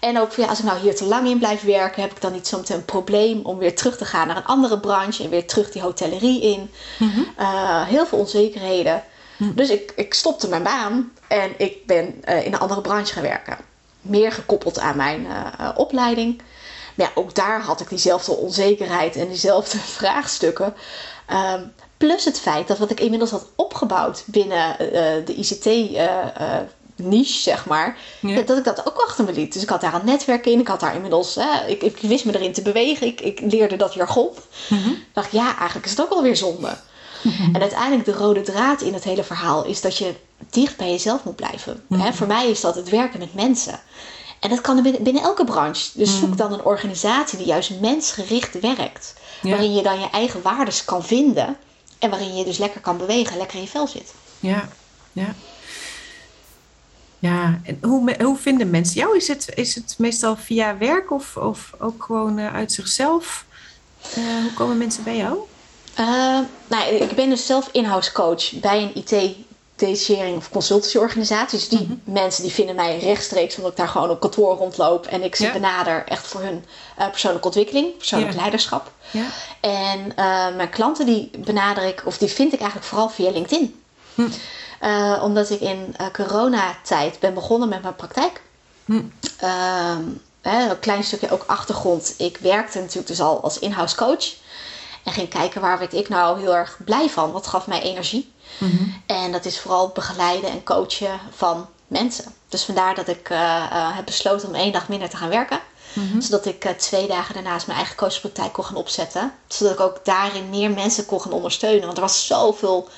En ook ja, als ik nou hier te lang in blijf werken, heb ik dan niet zometeen een probleem om weer terug te gaan naar een andere branche en weer terug die hotellerie in. Mm -hmm. uh, heel veel onzekerheden. Hm. Dus ik, ik stopte mijn baan en ik ben uh, in een andere branche gaan werken. Meer gekoppeld aan mijn uh, opleiding. Maar ja, ook daar had ik diezelfde onzekerheid en diezelfde vraagstukken. Ehm, plus het feit dat wat ik inmiddels had opgebouwd binnen de ICT niche, zeg maar. Dat ik dat ook achter me liet. Dus ik had daar een netwerk in. Ik had daar inmiddels, hè, ik, ik wist me erin te bewegen. Ik, ik leerde dat jargon. Mm dacht, ja, eigenlijk is het ook alweer zonde. Mhm. En uiteindelijk de rode draad in het hele verhaal is dat je dicht bij jezelf moet blijven. Mhm. voor mij is dat het werken met mensen. En dat kan binnen, binnen elke branche. Dus zoek mhm. dan een organisatie die juist mensgericht werkt. Waarin je dan je eigen waardes kan vinden. En waarin je dus lekker kan bewegen, lekker in je vel zit. Ja, ja. Ja, en hoe, hoe vinden mensen jou? Is het, is het meestal via werk of, of ook gewoon uh, uit zichzelf? Uh, hoe komen mensen bij jou? Uh, nou, ik ben dus zelf in-house coach bij een IT detachering of consultancyorganisatie. Dus die mhm. mensen die vinden mij rechtstreeks omdat ik daar gewoon op kantoor rondloop en ik ze ja. benader echt voor hun persoonlijke ontwikkeling, persoonlijk leiderschap. Ja. En mijn klanten die benader ik, of die vind ik eigenlijk vooral via LinkedIn. Hm. Uh, omdat ik in uh, coronatijd ben begonnen met mijn praktijk. Hm. Ehm, een klein stukje ook achtergrond. Ik werkte natuurlijk dus al als in-house coach. En ging kijken waar werd ik nou heel erg blij van. Wat gaf mij energie. Mm -hmm. En dat is vooral begeleiden en coachen van mensen. Dus vandaar dat ik uh, heb besloten om één dag minder te gaan werken. Mm -hmm. Zodat ik twee dagen daarnaast mijn eigen coachpraktijk kon gaan opzetten. Zodat ik ook daarin meer mensen kon gaan ondersteunen. Want er was zoveel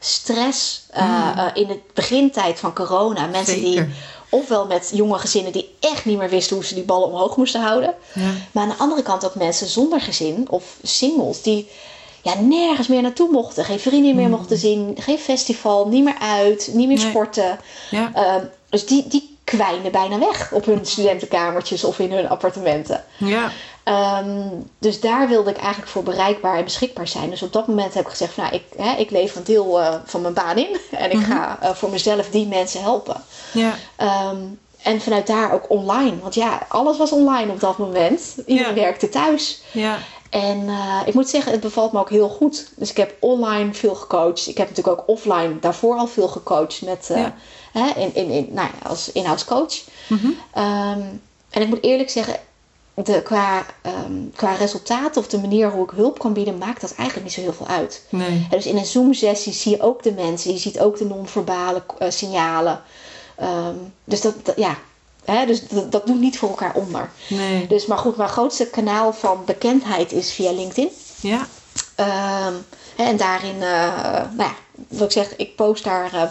stress uh, uh, in de begintijd van corona. Mensen die ofwel met jonge gezinnen die echt niet meer wisten hoe ze die ballen omhoog moesten houden. Ja. Maar aan de andere kant ook mensen zonder gezin of singles die ja, nergens meer naartoe mochten. Geen vrienden meer mm. mochten zien, geen festival, niet meer uit, niet meer sporten. Ja. Uh, dus die, die kwijnen bijna weg op hun studentenkamertjes of in hun appartementen. Ja. Um, dus daar wilde ik eigenlijk voor bereikbaar en beschikbaar zijn. Dus op dat moment heb ik gezegd: van, Nou, ik, hè, ik lever een deel uh, van mijn baan in en ik mm -hmm. ga uh, voor mezelf die mensen helpen. Ja. Um, en vanuit daar ook online. Want ja, alles was online op dat moment. Iedereen ja. werkte thuis. Ja. En uh, ik moet zeggen, het bevalt me ook heel goed. Dus ik heb online veel gecoacht. Ik heb natuurlijk ook offline daarvoor al veel gecoacht met, ja. hè, in, in, in, nou ja, als in-house coach. Mm -hmm. um, en ik moet eerlijk zeggen, de, qua, um, qua resultaat of de manier hoe ik hulp kan bieden, maakt dat eigenlijk niet zo heel veel uit. Nee. En dus in een Zoom-sessie zie je ook de mensen, je ziet ook de non-verbale uh, signalen. Um, dus dat, dat ja, hè, dus dat, dat, doet niet voor elkaar onder. Nee. Dus, maar goed, mijn grootste kanaal van bekendheid is via LinkedIn. Ja. Um, en daarin, uh, nou ja, wat ik zeg, ik post daar uh,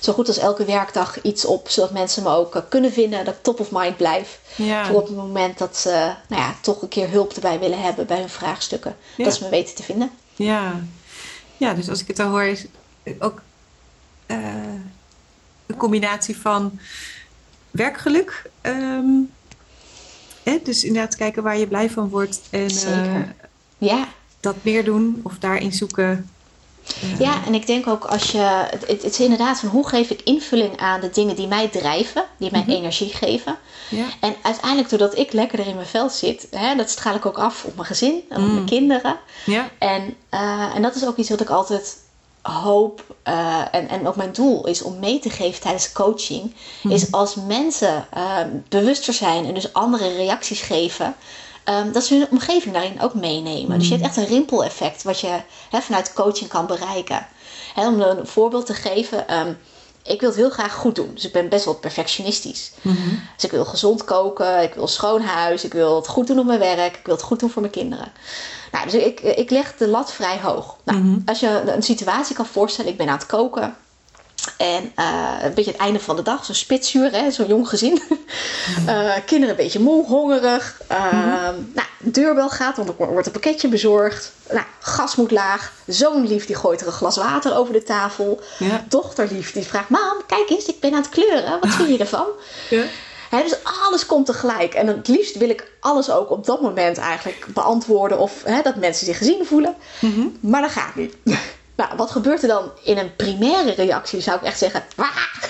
zo goed als elke werkdag iets op, zodat mensen me ook uh, kunnen vinden, dat ik top of mind blijf. Ja. Voor op het moment dat ze nou ja, toch een keer hulp erbij willen hebben bij hun vraagstukken, ja. dat ze me weten te vinden. Ja, ja dus als ik het al hoor, is ook een combinatie van werkgeluk. Um, hè, dus inderdaad kijken waar je blij van wordt. En, Zeker. ja. Dat meer doen of daarin zoeken ja, en ik denk ook als je. Het, het, is inderdaad van hoe geef ik invulling aan de dingen die mij drijven, die mij mm -hmm. energie geven. Ja. En uiteindelijk, doordat ik lekkerder in mijn vel zit, hè, dat straal ik ook af op mijn gezin en op mm. mijn kinderen. Ja. En, uh, en dat is ook iets wat ik altijd hoop uh, en, en ook mijn doel is om mee te geven tijdens coaching. Mm. Is als mensen uh, bewuster zijn en dus andere reacties geven Um, dat ze hun omgeving daarin ook meenemen. Dus je hebt echt een rimpeleffect wat je he, vanuit coaching kan bereiken. He, om een voorbeeld te geven. Um, ik wil het heel graag goed doen. Dus ik ben best wel perfectionistisch. Mm -hmm. Dus ik wil gezond koken, ik wil schoon huis, ik wil het goed doen op mijn werk, ik wil het goed doen voor mijn kinderen. Nou, dus ik, ik leg de lat vrij hoog. Nou, mm -hmm. Als je een situatie kan voorstellen, ik ben aan het koken. En uh, een beetje het einde van de dag, zo'n spitsuur, zo'n jong gezin. uh, kinderen een beetje moe, hongerig. Uh, nou, de deurbel gaat, want er wordt een pakketje bezorgd. Nou, gas moet laag. Zoon lief die gooit er een glas water over de tafel. Ja. Dochter lief die vraagt, mam, kijk eens, ik ben aan het kleuren. Wat vind je ervan? Ja. He, dus alles komt tegelijk. En het liefst wil ik alles ook op dat moment eigenlijk beantwoorden. Of he, dat mensen zich gezien voelen. Mm-hmm. Maar dat gaat niet. Nou, wat gebeurt er dan in een primaire reactie? Zou ik echt zeggen,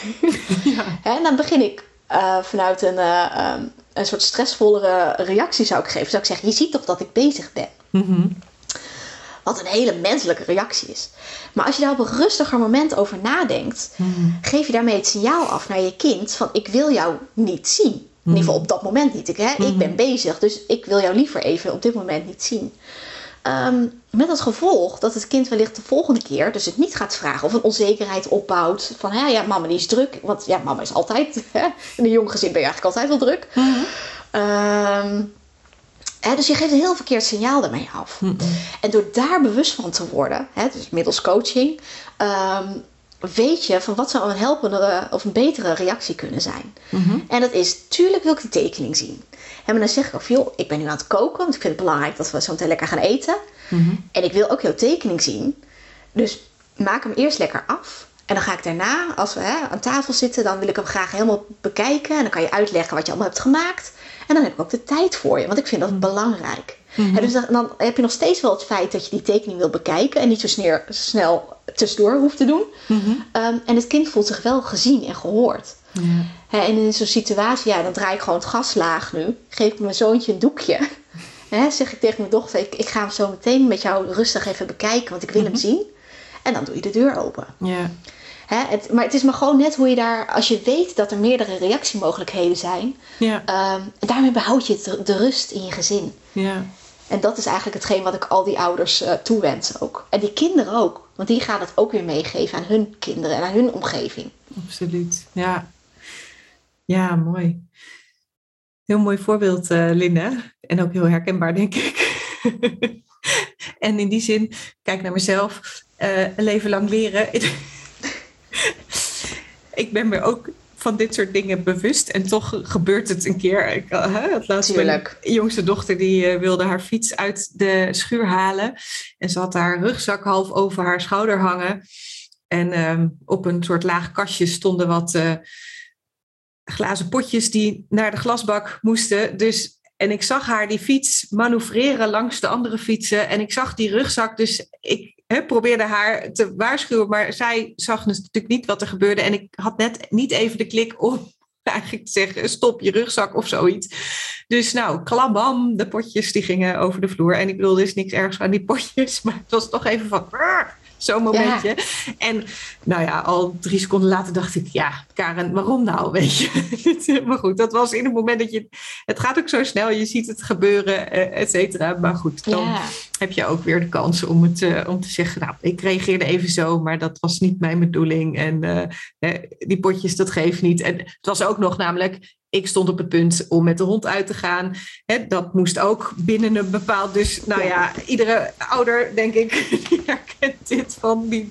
ja. En dan begin ik uh, vanuit een, uh, um, een soort stressvollere reactie zou ik geven. Zou ik zeggen, je ziet toch dat ik bezig ben. Mm-hmm. Wat een hele menselijke reactie is. Maar als je daar op een rustiger moment over nadenkt, mm-hmm. geef je daarmee het signaal af naar je kind van ik wil jou niet zien. In ieder geval op dat moment niet. Ik, hè? ik ben bezig, dus ik wil jou liever even op dit moment niet zien. Ehm, met als gevolg dat het kind wellicht de volgende keer dus het niet gaat vragen of een onzekerheid opbouwt. Van ja, ja mama die is druk. Want ja, mama is altijd. Hè? In een jong gezin ben je eigenlijk altijd wel druk. Ehm, hè, dus je geeft een heel verkeerd signaal daarmee af. En door daar bewust van te worden, hè, dus middels coaching, ehm, weet je van wat zou een helpende of een betere reactie kunnen zijn. En dat is, tuurlijk wil ik de tekening zien. En dan zeg ik of joh, ik ben nu aan het koken, want ik vind het belangrijk dat we zo meteen lekker gaan eten. Mhm. En ik wil ook jouw tekening zien. Dus maak hem eerst lekker af. En dan ga ik daarna, als we hè, aan tafel zitten, dan wil ik hem graag helemaal bekijken. En dan kan je uitleggen wat je allemaal hebt gemaakt. En dan heb ik ook de tijd voor je, want ik vind dat mhm. belangrijk. Mm dus dan, heb je nog steeds wel het feit dat je die tekening wil bekijken en niet zo snel, snel tussendoor hoeft te doen. Mhm. Ehm, en het kind voelt zich wel gezien en gehoord en in zo'n situatie, ja, dan draai ik gewoon het gas laag nu. Geef ik mijn zoontje een doekje. zeg ik tegen mijn dochter, ik, ik ga hem zo meteen met jou rustig even bekijken, want ik wil hem mhm. zien. En dan doe je de deur open. Ja. het, maar het is maar gewoon net hoe je daar, als je weet dat er meerdere reactiemogelijkheden zijn, ja. Um, daarmee behoud je de, rust in je gezin. Ja. En dat is eigenlijk hetgeen wat ik al die ouders uh, toewens ook. En die kinderen ook, want die gaan het ook weer meegeven aan hun kinderen en aan hun omgeving. Absoluut, ja. Ja, mooi. Heel mooi voorbeeld, uh. En ook heel herkenbaar, denk ik. en in die zin, kijk naar mezelf, uh, een leven lang leren. ik ben me ook van dit soort dingen bewust. En toch gebeurt het een keer. Ik uh, het laatst mijn jongste dochter die wilde haar fiets uit de schuur halen. En ze had haar rugzak half over haar schouder hangen. En ehm, op een soort laag kastje stonden wat glazen potjes die naar de glasbak moesten. Dus, en ik zag haar die fiets manoeuvreren langs de andere fietsen. En ik zag die rugzak. Dus ik probeerde haar te waarschuwen. Maar zij zag dus natuurlijk niet wat er gebeurde. En ik had net niet even de klik om eigenlijk te zeggen: stop je rugzak of zoiets. Dus nou, klabam, de potjes die gingen over de vloer. En ik wilde dus niks ergens aan die potjes. Maar het was toch even van. Zo'n momentje. En nou ja, al drie seconden later dacht ik, ja, Karen, waarom nou? Weet je. maar goed, dat was in het moment dat je. Het gaat ook zo snel, je ziet het gebeuren, eh, et cetera. Maar goed, dan heb je ook weer de kans om, het, uh, om te zeggen, nou, ik reageerde even zo, maar dat was niet mijn bedoeling. En uh, die potjes, dat geeft niet. En het was ook nog namelijk, ik stond op het punt om met de hond uit te gaan. dat moest ook binnen een bepaald. Dus nou ja, iedere ouder, denk ik, die herkent dit van die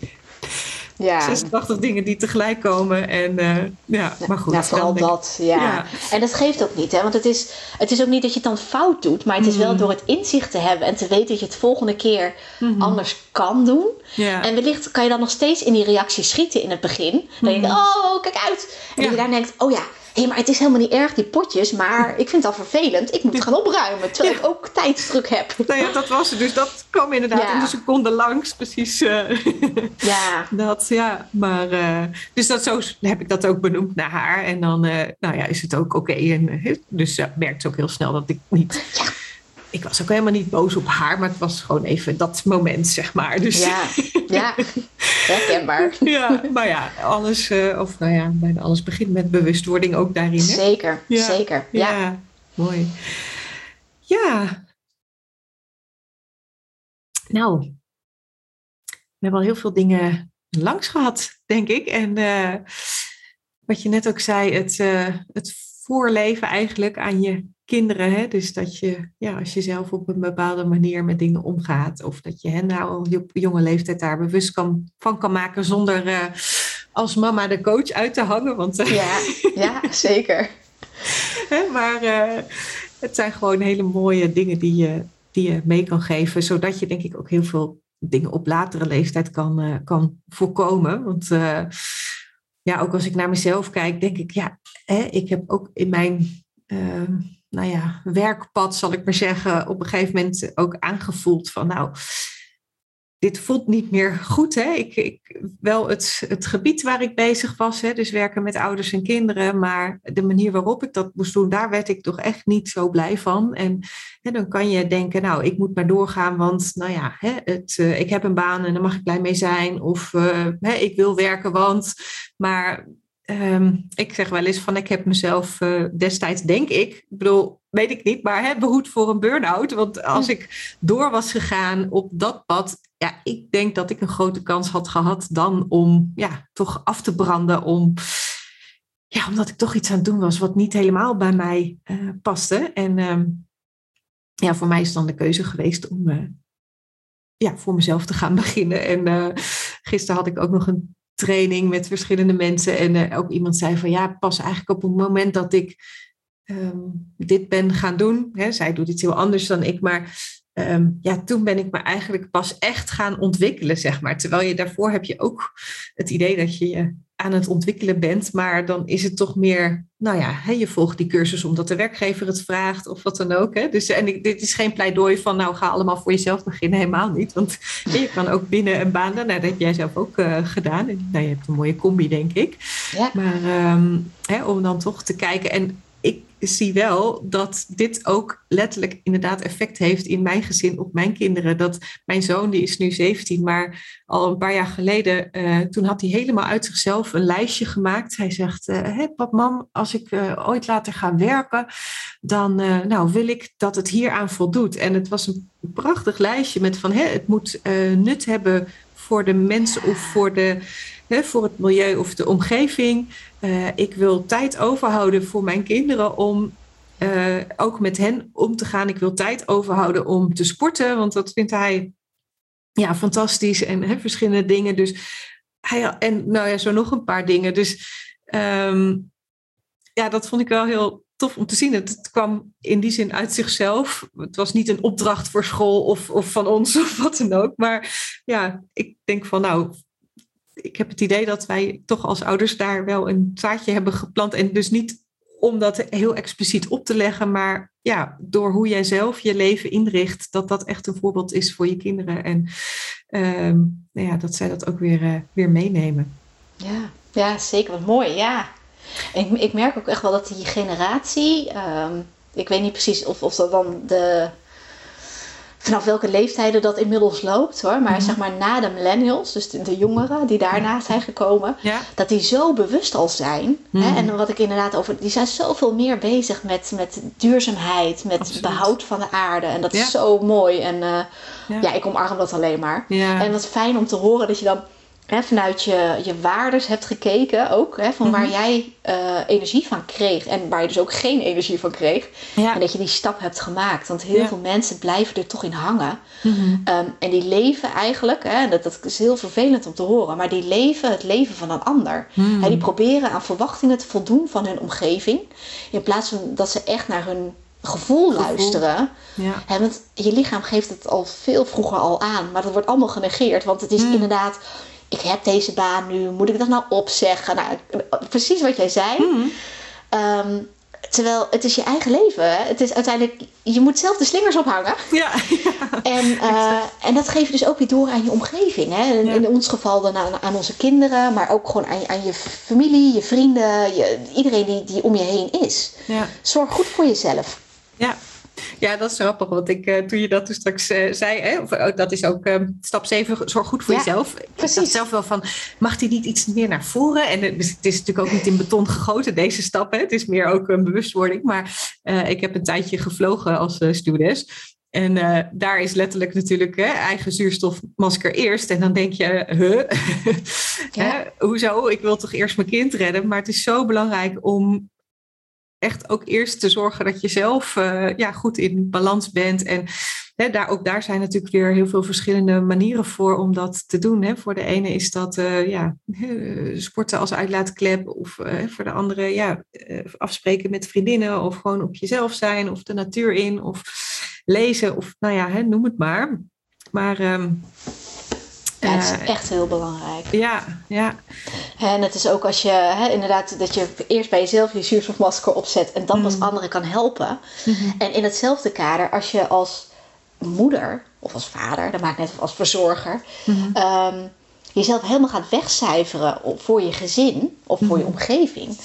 ja. 86 dingen die tegelijk komen. En uh, ja, maar goed. Ja, vooral dat, ja. En dat geeft ook niet, hè? Want het is, het is ook niet dat je het dan fout doet, maar het is wel mm. door het inzicht te hebben en te weten dat je het volgende keer mm-hmm. anders kan doen. Ja. En wellicht kan je dan nog steeds in die reactie schieten in het begin. Dan denk je, mm-hmm. oh, kijk uit. En dat je daar denkt, oh ja, hé, maar het is helemaal niet erg, die potjes, maar ik vind het al vervelend. Ik moet gaan opruimen, terwijl ik ook tijdsdruk heb. Nou ja, dat was het. Dus dat kwam inderdaad in de seconde langs, precies. Uh, ja. Dat, ja. Maar, uh, dus dat, zo heb ik dat ook benoemd naar haar. En dan, uh, nou ja, is het ook oké. En dus merkt ze ook heel snel dat ik niet... Ja ik was ook helemaal niet boos op haar, maar het was gewoon even dat moment, zeg maar. Dus, ja, ja, herkenbaar. ja, maar ja, alles, uh, of nou ja, bijna alles begint met bewustwording ook daarin. Hè? Zeker, zeker. Ja. ja, mooi. Ja. Nou, we hebben al heel veel dingen langs gehad, denk ik. En uh, wat je net ook zei, het, uh, het voorleven eigenlijk aan je kinderen. Hè? Dus dat je, ja, als je zelf op een bepaalde manier met dingen omgaat, of dat je hen nou op jonge leeftijd daar bewust kan, van kan maken zonder uh, als mama de coach uit te hangen. Want, uh, ja, ja, zeker. hè, maar uh, het zijn gewoon hele mooie dingen die je, die je mee kan geven, zodat je denk ik ook heel veel dingen op latere leeftijd kan, kan voorkomen. Want ja, ook als ik naar mezelf kijk, denk ik, ja, hè, ik heb ook in mijn nou ja, werkpad, zal ik maar zeggen, op een gegeven moment ook aangevoeld van nou, dit voelt niet meer goed. Hè? Ik, ik, wel het, het gebied waar ik bezig was, hè, dus werken met ouders en kinderen, maar de manier waarop ik dat moest doen, daar werd ik toch echt niet zo blij van. En hè, dan kan je denken, nou, ik moet maar doorgaan, want nou ja, hè, het, uh, ik heb een baan en daar mag ik blij mee zijn. Of uh, hè, ik wil werken, want. Maar ehm, ik zeg wel eens van ik heb mezelf uh, destijds, denk ik, ik bedoel, weet ik niet, maar hè, behoed voor een burn-out. Want als ik door was gegaan op dat pad, ja, ik denk dat ik een grote kans had gehad dan om ja, toch af te branden. Om, ja, omdat ik toch iets aan het doen was wat niet helemaal bij mij uh, paste. En ehm, ja, voor mij is dan de keuze geweest om uh, ja, voor mezelf te gaan beginnen. En gisteren had ik ook nog een training met verschillende mensen. En ook iemand zei van ja, pas eigenlijk op het moment dat ik um, dit ben gaan doen. Hè, zij doet iets heel anders dan ik, maar Ehm, ja, toen ben ik me eigenlijk pas echt gaan ontwikkelen, zeg maar. Terwijl je daarvoor heb je ook het idee dat je je aan het ontwikkelen bent, maar dan is het toch meer, nou ja, hè, je volgt die cursus omdat de werkgever het vraagt of wat dan ook. Hè. Dus en dit is geen pleidooi van, nou ga allemaal voor jezelf beginnen, helemaal niet. Want je kan ook binnen een baan, nou, dat heb jij zelf ook uh, gedaan. En, nou, je hebt een mooie combi, denk ik. Ja. Maar um, hè, om dan toch te kijken en zie wel dat dit ook letterlijk inderdaad effect heeft in mijn gezin op mijn kinderen. Dat mijn zoon, die is nu 17, maar al een paar jaar geleden, uh, toen had hij helemaal uit zichzelf een lijstje gemaakt. Hij zegt, uh, pap, mam, als ik uh, ooit later ga werken, dan nou, wil ik dat het hieraan voldoet. En het was een prachtig lijstje met van, het moet nut hebben voor de mensen of voor de voor het milieu of de omgeving. Uh, ik wil tijd overhouden voor mijn kinderen om uh, ook met hen om te gaan. Ik wil tijd overhouden om te sporten, want dat vindt hij ja, fantastisch en he, verschillende dingen. Dus hij, en nou ja, zo nog een paar dingen. Dus um, ja, dat vond ik wel heel tof om te zien. Het, kwam in die zin uit zichzelf. Het was niet een opdracht voor school of, of van ons of wat dan ook. Maar ja, ik denk van nou, ik heb het idee dat wij toch als ouders daar wel een zaadje hebben geplant. En dus niet om dat heel expliciet op te leggen, maar ja, door hoe jij zelf je leven inricht, dat dat echt een voorbeeld is voor je kinderen. En ehm, nou ja, dat zij dat ook weer, uh, weer meenemen. Ja, ja, zeker. Wat mooi, ja. ik, ik merk ook echt wel dat die generatie, um, ik weet niet precies of, of dat dan de vanaf welke leeftijden dat inmiddels loopt hoor. Maar mhm. zeg maar na de millennials, dus de, jongeren die daarna zijn gekomen, dat die zo bewust al zijn. Hè? Mhm. En wat ik inderdaad over, die zijn zoveel meer bezig met, met duurzaamheid, met behoud van de aarde. En dat is zo mooi. En uh, ja. ja. ik omarm dat alleen maar. En wat fijn om te horen dat je dan hè, vanuit je, je waardes hebt gekeken ook. Hè, van waar mhm. jij uh, energie van kreeg. En waar je dus ook geen energie van kreeg. En dat je die stap hebt gemaakt. Want heel veel mensen blijven er toch in hangen. Mm -hmm. um, en die leven eigenlijk, hè, dat, dat is heel vervelend om te horen. Maar die leven het leven van een ander. Mm hè, die proberen aan verwachtingen te voldoen van hun omgeving. In plaats van dat ze echt naar hun gevoel, gevoel. luisteren. Ja. Hè, want je lichaam geeft het al veel vroeger al aan. Maar dat wordt allemaal genegeerd. Want het is mm. inderdaad ik heb deze baan nu, moet ik dat nou opzeggen? Nou, precies wat jij zei. Mm. Um, terwijl het is je eigen leven. Hè? Het is uiteindelijk, je moet zelf de slingers ophangen. Ja. ja en, uh, en dat geef je dus ook weer door aan je omgeving. Hè? In, ja. in ons geval dan aan, aan, onze kinderen, maar ook gewoon aan, aan je familie, je vrienden, je, iedereen die, die om je heen is. Ja. Zorg goed voor jezelf. Ja, ja, dat is grappig. Want ik, uh, toen je dat toen straks uh, zei, hè, of, uh, dat is ook uh, stap 7, zorg goed voor ja, jezelf. Precies. Ik dacht zelf wel van, mag die niet iets meer naar voren? En dus het is natuurlijk ook niet in beton gegoten, deze stap. Hè. Het is meer ook een bewustwording. Maar ik heb een tijdje gevlogen als stewardess. En uh, daar is letterlijk natuurlijk hè, eigen zuurstofmasker eerst. En dan denk je, huh? ja. hoezo? Ik wil toch eerst mijn kind redden. Maar het is zo belangrijk om echt ook eerst te zorgen dat je zelf uh, ja, goed in balans bent. En hè, daar, ook daar zijn natuurlijk weer heel veel verschillende manieren voor om dat te doen. Hè. Voor de ene is dat uh, ja, sporten als uitlaatklep. Of uh, voor de andere ja, afspreken met vriendinnen. Of gewoon op jezelf zijn. Of de natuur in. Of lezen. Of nou ja, hè, noem het maar. Maar um, ja, het is echt heel belangrijk. Ja, ja. En het is ook als je hè, inderdaad dat je eerst bij jezelf je zuurstofmasker opzet en dan pas mm. anderen kan helpen. Mm-hmm. En in hetzelfde kader, als je als moeder of als vader, dat maakt net als verzorger, mm-hmm. um, jezelf helemaal gaat wegcijferen voor je gezin of voor je mm-hmm. omgeving.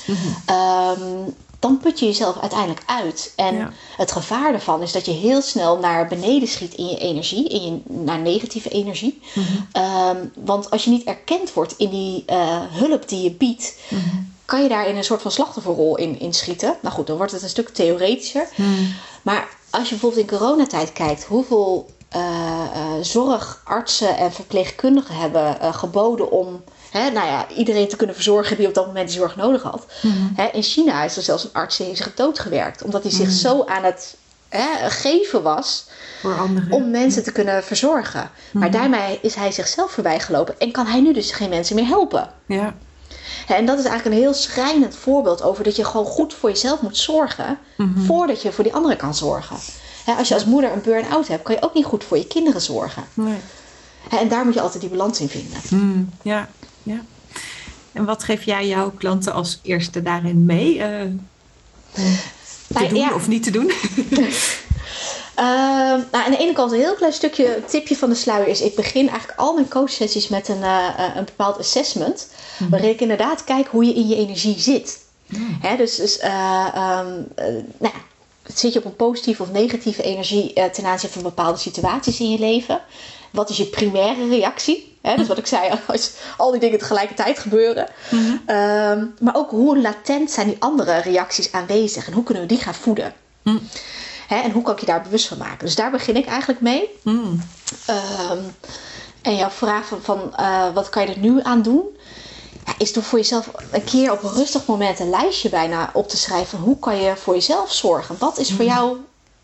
Um, dan put je jezelf uiteindelijk uit. En het gevaar daarvan is dat je heel snel naar beneden schiet in je energie, in je, naar negatieve energie. Mhm. um, want als je niet erkend wordt in die uh, hulp die je biedt, mhm. kan je daar in een soort van slachtofferrol in, in schieten. Nou goed, dan wordt het een stuk theoretischer. Hmm. Maar als je bijvoorbeeld in coronatijd kijkt, hoeveel uh, uh, zorgartsen en verpleegkundigen hebben geboden om hè, nou ja, iedereen te kunnen verzorgen die op dat moment die zorg nodig had. Hmm. Hè, in China is er zelfs een arts die heeft zich doodgewerkt, omdat hij zich hmm. zo aan het hè, geven was om mensen te kunnen verzorgen. Maar daarmee is hij zichzelf voorbij gelopen en kan hij nu dus geen mensen meer helpen. Ja. En dat is eigenlijk een heel schrijnend voorbeeld over dat je gewoon goed voor jezelf moet zorgen mhm. voordat je voor die anderen kan zorgen. als je als moeder een burn-out hebt, kan je ook niet goed voor je kinderen zorgen. Nee. En daar moet je altijd die balans in vinden. Mm, ja, ja. En wat geef jij jouw klanten als eerste daarin mee? Uh, te doen of niet te doen? Uh, nou, aan de ene kant een heel klein stukje tipje van de sluier is: ik begin eigenlijk al mijn coachsessies met een, uh, een bepaald assessment, mm waarin ik inderdaad kijk hoe je in je energie zit. Mm. Hè, dus dus uh, um, nou, zit je op een positieve of negatieve energie ten aanzien van bepaalde situaties in je leven? Wat is je primaire reactie? Hè, dus wat ik zei, als al die dingen tegelijkertijd gebeuren. Mm-hmm. Um, maar ook hoe latent zijn die andere reacties aanwezig en hoe kunnen we die gaan voeden? Mm. Hè, en hoe kan ik je daar bewust van maken? Dus daar begin ik eigenlijk mee. Mm. Um, en jouw vraag van, van uh, wat kan je er nu aan doen? Ja, is door voor jezelf een keer op een rustig moment een lijstje bijna op te schrijven. Van hoe kan je voor jezelf zorgen? Wat is voor jou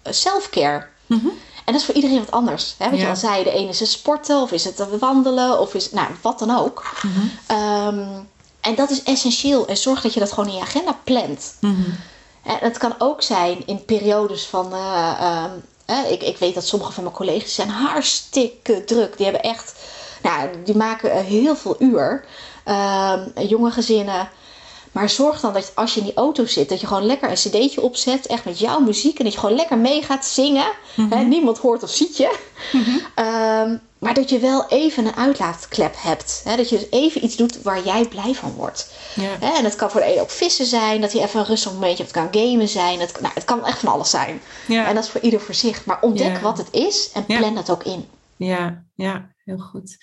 self-care? Mm -hmm. En dat is voor iedereen wat anders. Hè? Wat je al zei, de ene is het sporten, of is het wandelen, of is nou, wat dan ook. Mm -hmm. um, en dat is essentieel. En zorg dat je dat gewoon in je agenda plant. Mm -hmm. En het kan ook zijn in periodes van. Uh, ik, ik weet dat sommige van mijn collega's zijn hartstikke druk. Die hebben echt. Nou, die maken heel veel uur. Uh, jonge gezinnen. Maar zorg dan dat als je in die auto zit, dat je gewoon lekker een cd'tje opzet. Echt met jouw muziek. En dat je gewoon lekker mee gaat zingen. Mhm. niemand hoort of ziet je. Mhm. Ehm, maar dat je wel even een uitlaatklep hebt. Dat je dus even iets doet waar jij blij van wordt. En het kan voor de ene ook vissen zijn. Dat hij even een rustig momentje. Het kan gamen zijn. Het, nou, het kan echt van alles zijn. En dat is voor ieder voor zich. Maar ontdek wat het is en plan dat ook in. Ja, ja, heel goed.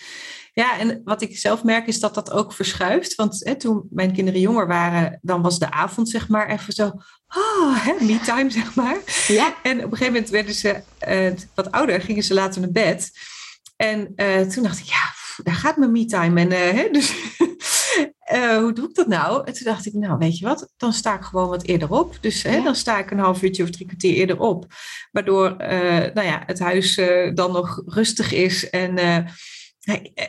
Ja, en wat ik zelf merk is dat dat ook verschuift. Want hè, toen mijn kinderen jonger waren, dan was de avond zeg maar even zo, ah, hè, me time zeg maar. Ja. En op een gegeven moment werden ze uh, wat ouder, gingen ze later naar bed. En uh, toen dacht ik, ja, daar gaat mijn me time. En uh, hè, dus hoe doe ik dat nou? En toen dacht ik, nou weet je wat, dan sta ik gewoon wat eerder op. Dus hè, dan sta ik een half uurtje of drie kwartier eerder op. Waardoor nou ja, het huis dan nog rustig is en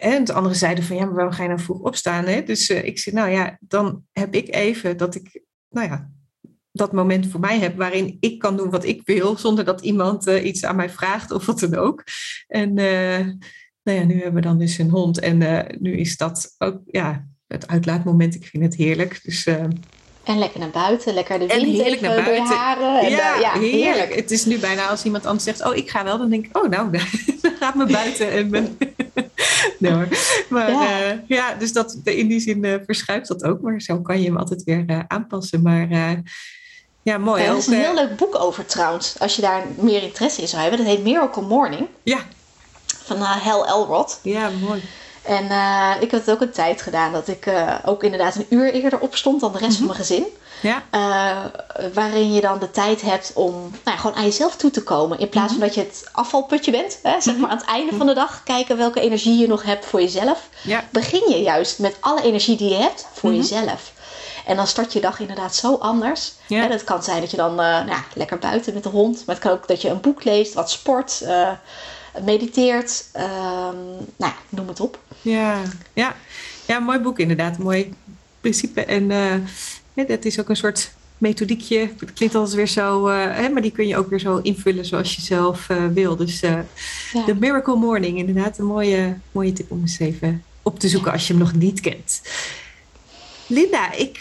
en de andere zeiden van ja, maar waarom ga je nou vroeg opstaan? Hè? Dus uh, ik zei, nou ja, dan heb ik even dat ik, nou ja, dat moment voor mij heb waarin ik kan doen wat ik wil, zonder dat iemand uh, iets aan mij vraagt of wat dan ook. En uh, nou ja, nu hebben we dan dus een hond en nu is dat ook ja, het uitlaatmoment. Ik vind het heerlijk. Dus en lekker naar buiten, lekker de wind heerlijk naar buiten. door je haren. En ja, ja heerlijk. Het is nu bijna als iemand anders zegt, oh ik ga wel, dan denk ik, oh nou, dan gaat me buiten. En ben... nee hoor. Maar ja. Uh, ja, dus dat, in die zin uh, verschuift dat ook. Maar zo kan je hem altijd weer uh, aanpassen. Maar ja, mooi. er is een heel leuk boek over trouwens, als je daar meer interesse in zou hebben. Dat heet Miracle Morning. Ja. Van Hal Elrod. Ja, mooi. En uh, ik heb het ook een tijd gedaan dat ik uh, ook inderdaad een uur eerder opstond dan de rest van mijn gezin. Ja. Uh, waarin je dan de tijd hebt om nou, gewoon aan jezelf toe te komen. In plaats van dat je het afvalputje bent. Hè, zeg maar aan het einde van de dag kijken welke energie je nog hebt voor jezelf. Ja. Begin je juist met alle energie die je hebt voor jezelf. En dan start je dag inderdaad zo anders. Ja. Hè, dat kan zijn dat je dan nou, lekker buiten met de hond. Maar het kan ook dat je een boek leest, wat sport mediteert. Um, nou, noem het op. Ja, ja. ja, mooi boek inderdaad. Mooi principe. En uh, dat is ook een soort methodiekje. Het klinkt altijd weer zo, uh, hè, maar die kun je ook weer zo invullen zoals je zelf uh, wil. Dus de ja. Miracle Morning, inderdaad, een mooie, mooie tip om eens even op te zoeken als je hem nog niet kent. Linda, ik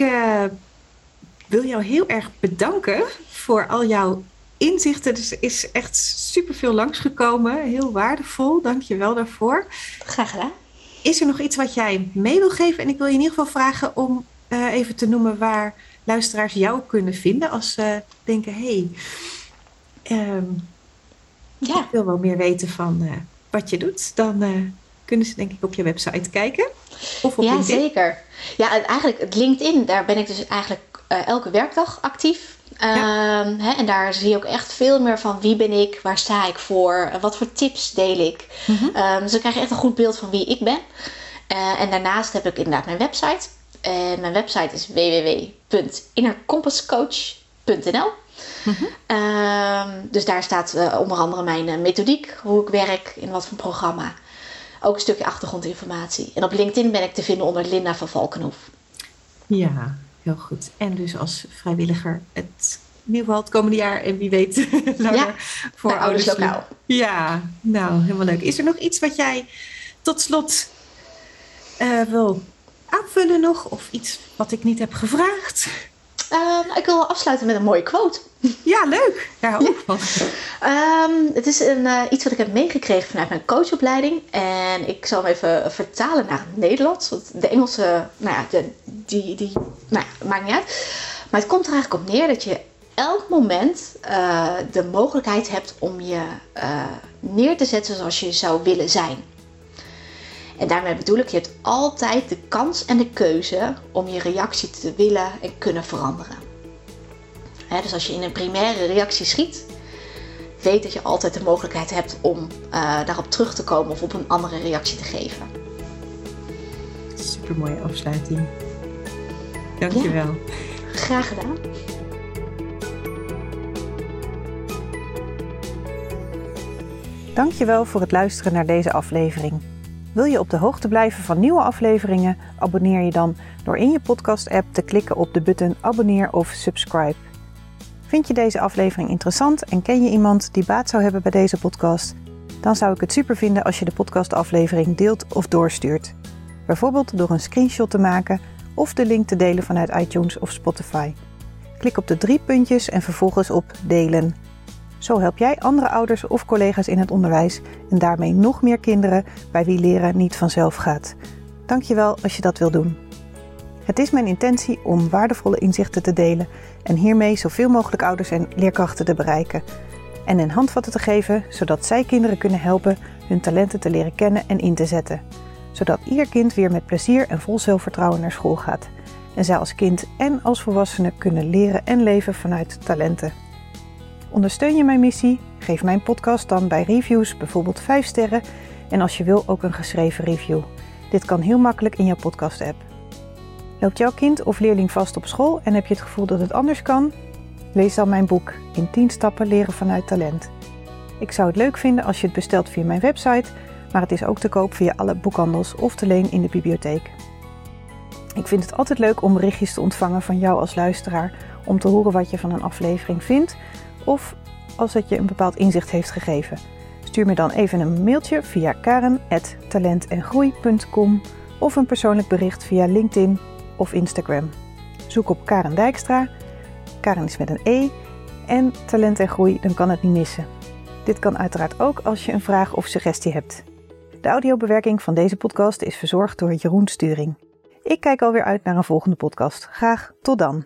wil jou heel erg bedanken voor al jouw inzichten. Dus is echt superveel langsgekomen. Heel waardevol. Dank je wel daarvoor. Graag gedaan. Is er nog iets wat jij mee wil geven? En ik wil je in ieder geval vragen om uh, even te noemen waar luisteraars jou kunnen vinden als ze denken: hé, hey, um, ja. ik wil wel meer weten van uh, wat je doet. Dan uh, kunnen ze denk ik op je website kijken. Of op ja, LinkedIn. zeker. Ja, en eigenlijk het LinkedIn, daar ben ik dus eigenlijk eh, elke werkdag actief. Ehm, en daar zie je ook echt veel meer van wie ben ik, waar sta ik voor, eh, wat voor tips deel ik. Mhm. Ehm, dus dan krijg je echt een goed beeld van wie ik ben. Eh, en daarnaast heb ik inderdaad mijn website. En mijn website is www.innercompasscoach.nl. Ehm, dus daar staat onder andere mijn methodiek, hoe ik werk, in wat voor programma. Ook een stukje achtergrondinformatie. En op LinkedIn ben ik te vinden onder Linda van Valkenhoef. Ja, heel goed. En dus als vrijwilliger het in ieder geval het komende jaar en wie weet langer Ja, voor ouders. Lokaal. Ja, nou helemaal leuk. Is er nog iets wat jij tot slot eh, wil aanvullen nog? Of iets wat ik niet heb gevraagd? Ehm, ik wil afsluiten met een mooie quote. Ja, leuk. Daar hou ik van. Ehm, het is een, eh, iets wat ik heb meegekregen vanuit mijn coachopleiding. En ik zal hem even vertalen naar het Nederlands. Want de Engelse, nou ja, de, die, die nou ja, maakt niet uit. Maar het komt er eigenlijk op neer dat je elk moment eh, de mogelijkheid hebt om je eh, neer te zetten zoals je zou willen zijn. En daarmee bedoel ik, je hebt altijd de kans en de keuze om je reactie te willen en kunnen veranderen. Hè, dus als je in een primaire reactie schiet, weet dat je altijd de mogelijkheid hebt om eh, daarop terug te komen of op een andere reactie te geven. Super mooie afsluiting. Dankjewel. Graag gedaan. Dankjewel voor het luisteren naar deze aflevering. Wil je op de hoogte blijven van nieuwe afleveringen? Abonneer je dan door in je podcast-app te klikken op de button abonneer of subscribe. Vind je deze aflevering interessant en ken je iemand die baat zou hebben bij deze podcast? Dan zou ik het super vinden als je de podcastaflevering deelt of doorstuurt. Bijvoorbeeld door een screenshot te maken of de link te delen vanuit iTunes of Spotify. Klik op de drie puntjes en vervolgens op delen. Zo help jij andere ouders of collega's in het onderwijs en daarmee nog meer kinderen bij wie leren niet vanzelf gaat. Dankjewel als je dat wil doen. Het is mijn intentie om waardevolle inzichten te delen en hiermee zoveel mogelijk ouders en leerkrachten te bereiken. En een handvatten te geven zodat zij kinderen kunnen helpen hun talenten te leren kennen en in te zetten. Zodat ieder kind weer met plezier en vol zelfvertrouwen naar school gaat. En zij als kind en als volwassene kunnen leren en leven vanuit talenten. Ondersteun je mijn missie? Geef mijn podcast dan bij reviews bijvoorbeeld 5 sterren en als je wil ook een geschreven review. Dit kan heel makkelijk in jouw podcast-app. Loopt jouw kind of leerling vast op school en heb je het gevoel dat het anders kan? Lees dan mijn boek In 10 stappen leren vanuit talent. Ik zou het leuk vinden als je het bestelt via mijn website, maar het is ook te koop via alle boekhandels of te leen in de bibliotheek. Ik vind het altijd leuk om berichtjes te ontvangen van jou als luisteraar om te horen wat je van een aflevering vindt of als het je een bepaald inzicht heeft gegeven. Stuur me dan even een mailtje via karen.talentengroei.com of een persoonlijk bericht via LinkedIn of Instagram. Zoek op Karen Dijkstra. Karen is met een E. En talent en groei, dan kan het niet missen. Dit kan uiteraard ook als je een vraag of suggestie hebt. De audiobewerking van deze podcast is verzorgd door Jeroen Sturing. Ik kijk alweer uit naar een volgende podcast. Graag tot dan.